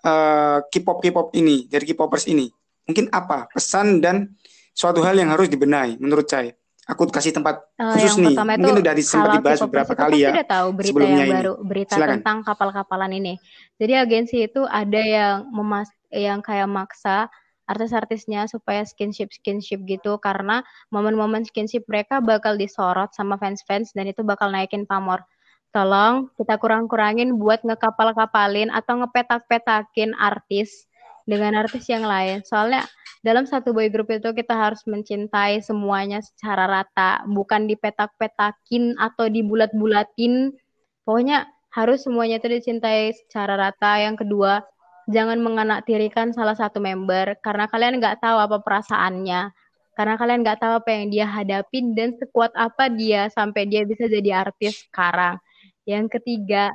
eh, K-pop K-pop ini, dari K-popers ini. Mungkin apa pesan dan suatu hal yang harus dibenahi menurut Cai. Aku kasih tempat Eh, khusus yang nih. pertama itu Mungkin udah sempat dibahas beberapa kali pasti ya udah tahu berita sebelumnya yang ini. baru, berita Silakan. tentang kapal-kapalan ini. Jadi agensi itu ada yang memas yang kayak maksa artis-artisnya supaya skinship skinship gitu karena momen-momen skinship mereka bakal disorot sama fans-fans dan itu bakal naikin pamor. Tolong kita kurang-kurangin buat ngekapal-kapalin atau ngepetak-petakin artis dengan artis yang lain. Soalnya dalam satu boy group itu kita harus mencintai semuanya secara rata, bukan dipetak-petakin atau dibulat-bulatin. Pokoknya harus semuanya itu dicintai secara rata. Yang kedua, jangan menganaktirikan salah satu member karena kalian nggak tahu apa perasaannya. Karena kalian nggak tahu apa yang dia hadapin dan sekuat apa dia sampai dia bisa jadi artis sekarang. Yang ketiga,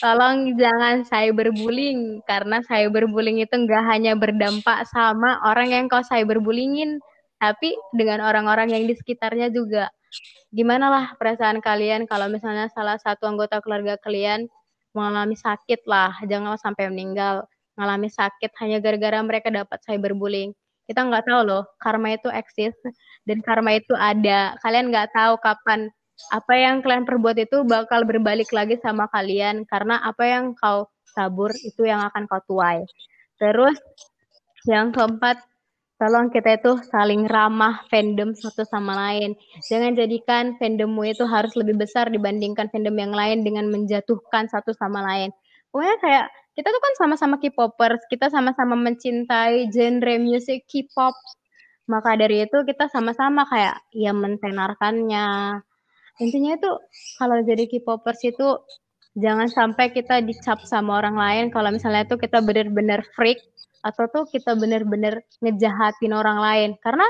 Tolong jangan cyberbullying karena cyberbullying itu nggak hanya berdampak sama orang yang kau cyberbullyingin, tapi dengan orang-orang yang di sekitarnya juga. Gimana lah perasaan kalian kalau misalnya salah satu anggota keluarga kalian mengalami sakit lah, jangan sampai meninggal, mengalami sakit hanya gara-gara mereka dapat cyberbullying. Kita nggak tahu loh, karma itu eksis dan karma itu ada. Kalian nggak tahu kapan apa yang kalian perbuat itu bakal berbalik lagi sama kalian karena apa yang kau tabur itu yang akan kau tuai. Terus yang keempat, tolong kita itu saling ramah fandom satu sama lain. Jangan jadikan fandommu itu harus lebih besar dibandingkan fandom yang lain dengan menjatuhkan satu sama lain. Pokoknya kayak kita tuh kan sama-sama K-popers, kita sama-sama mencintai genre musik K-pop. Maka dari itu kita sama-sama kayak ya mentenarkannya. Intinya itu kalau jadi K-popers itu jangan sampai kita dicap sama orang lain. Kalau misalnya itu kita benar-benar freak atau tuh kita benar-benar ngejahatin orang lain. Karena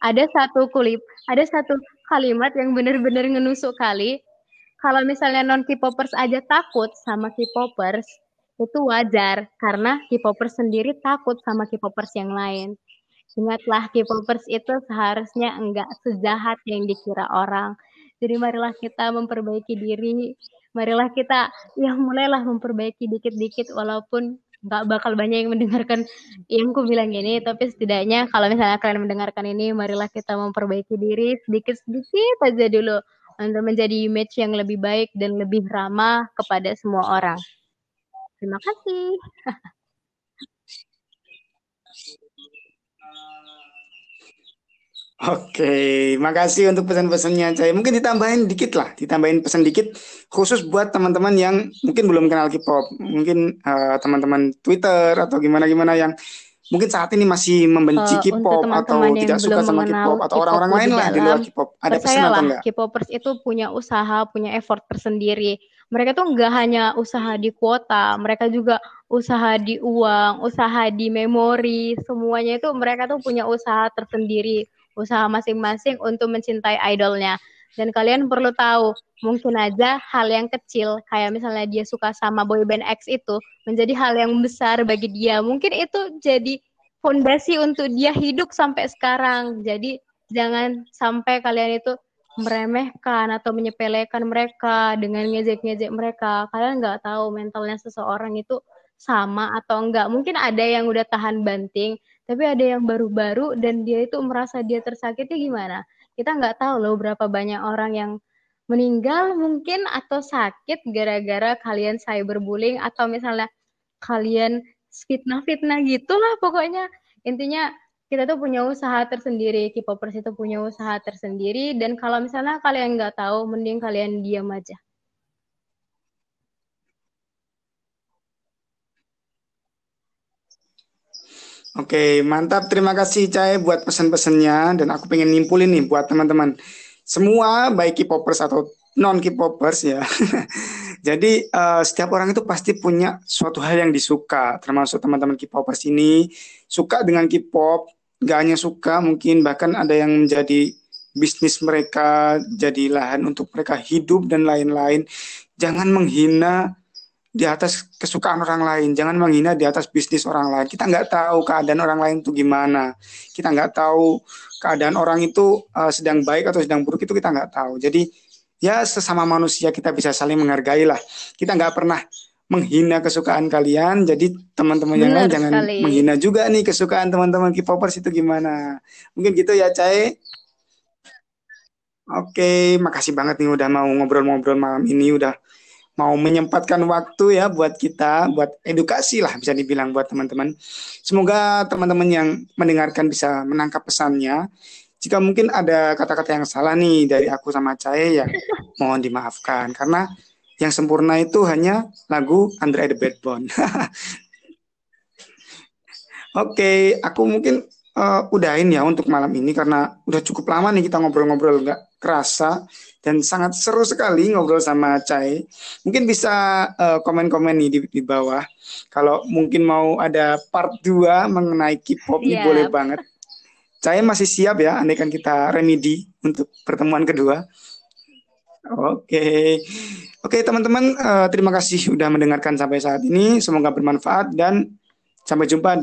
ada satu kulip ada satu kalimat yang benar-benar ngenusuk kali. Kalau misalnya non K-popers aja takut sama K-popers itu wajar. Karena K-popers sendiri takut sama K-popers yang lain. Ingatlah K-popers itu seharusnya enggak sejahat yang dikira orang jadi marilah kita memperbaiki diri marilah kita ya mulailah memperbaiki dikit-dikit walaupun nggak bakal banyak yang mendengarkan yang ku bilang ini tapi setidaknya kalau misalnya kalian mendengarkan ini marilah kita memperbaiki diri sedikit-sedikit aja dulu untuk menjadi image yang lebih baik dan lebih ramah kepada semua orang. Terima kasih. *laughs* Oke, makasih untuk pesan-pesannya, Cai. Mungkin ditambahin dikit lah, ditambahin pesan dikit khusus buat teman-teman yang mungkin belum kenal K-pop, mungkin uh, teman-teman Twitter atau gimana-gimana yang mungkin saat ini masih membenci uh, K-pop atau tidak suka sama K-pop atau orang-orang lain lah di luar K-pop. Ada pesan atau enggak? K-popers itu punya usaha, punya effort tersendiri. Mereka tuh nggak hanya usaha di kuota, mereka juga usaha di uang, usaha di memori, semuanya itu mereka tuh punya usaha tersendiri usaha masing-masing untuk mencintai idolnya. Dan kalian perlu tahu, mungkin aja hal yang kecil, kayak misalnya dia suka sama boyband X itu, menjadi hal yang besar bagi dia. Mungkin itu jadi fondasi untuk dia hidup sampai sekarang. Jadi jangan sampai kalian itu meremehkan atau menyepelekan mereka dengan ngejek-ngejek mereka. Kalian nggak tahu mentalnya seseorang itu sama atau enggak. Mungkin ada yang udah tahan banting, tapi ada yang baru-baru dan dia itu merasa dia tersakiti gimana? Kita nggak tahu loh berapa banyak orang yang meninggal mungkin atau sakit gara-gara kalian cyberbullying atau misalnya kalian fitnah-fitnah gitulah pokoknya. Intinya kita tuh punya usaha tersendiri K-popers itu punya usaha tersendiri dan kalau misalnya kalian nggak tahu mending kalian diam aja Oke, mantap. Terima kasih Cai buat pesan-pesannya dan aku pengen nyimpulin nih buat teman-teman. Semua baik K-popers atau non K-popers ya. *laughs* Jadi uh, setiap orang itu pasti punya suatu hal yang disuka, termasuk teman-teman K-popers ini suka dengan K-pop, gak hanya suka, mungkin bahkan ada yang menjadi bisnis mereka, jadi lahan untuk mereka hidup dan lain-lain. Jangan menghina di atas kesukaan orang lain, jangan menghina di atas bisnis orang lain. Kita nggak tahu keadaan orang lain itu gimana, kita nggak tahu keadaan orang itu uh, sedang baik atau sedang buruk itu kita nggak tahu. Jadi ya sesama manusia kita bisa saling menghargai lah. Kita nggak pernah menghina kesukaan kalian, jadi teman-teman yang lain jangan menghina juga nih kesukaan teman-teman K-popers itu gimana. Mungkin gitu ya, Cai. Oke, makasih banget nih udah mau ngobrol-ngobrol malam ini, udah mau menyempatkan waktu ya buat kita, buat edukasi lah bisa dibilang buat teman-teman. Semoga teman-teman yang mendengarkan bisa menangkap pesannya. Jika mungkin ada kata-kata yang salah nih dari aku sama Cahe ya mohon dimaafkan karena yang sempurna itu hanya lagu Andre the Bone. *laughs* Oke, okay, aku mungkin uh, udahin ya untuk malam ini karena udah cukup lama nih kita ngobrol-ngobrol nggak kerasa dan sangat seru sekali ngobrol sama Cai. Mungkin bisa uh, komen-komen nih di, di bawah. Kalau mungkin mau ada part 2 mengenai K-pop yeah. boleh banget. Cai masih siap ya, andaikan kita remedi untuk pertemuan kedua. Oke, okay. oke okay, teman-teman, uh, terima kasih sudah mendengarkan sampai saat ini. Semoga bermanfaat dan sampai jumpa.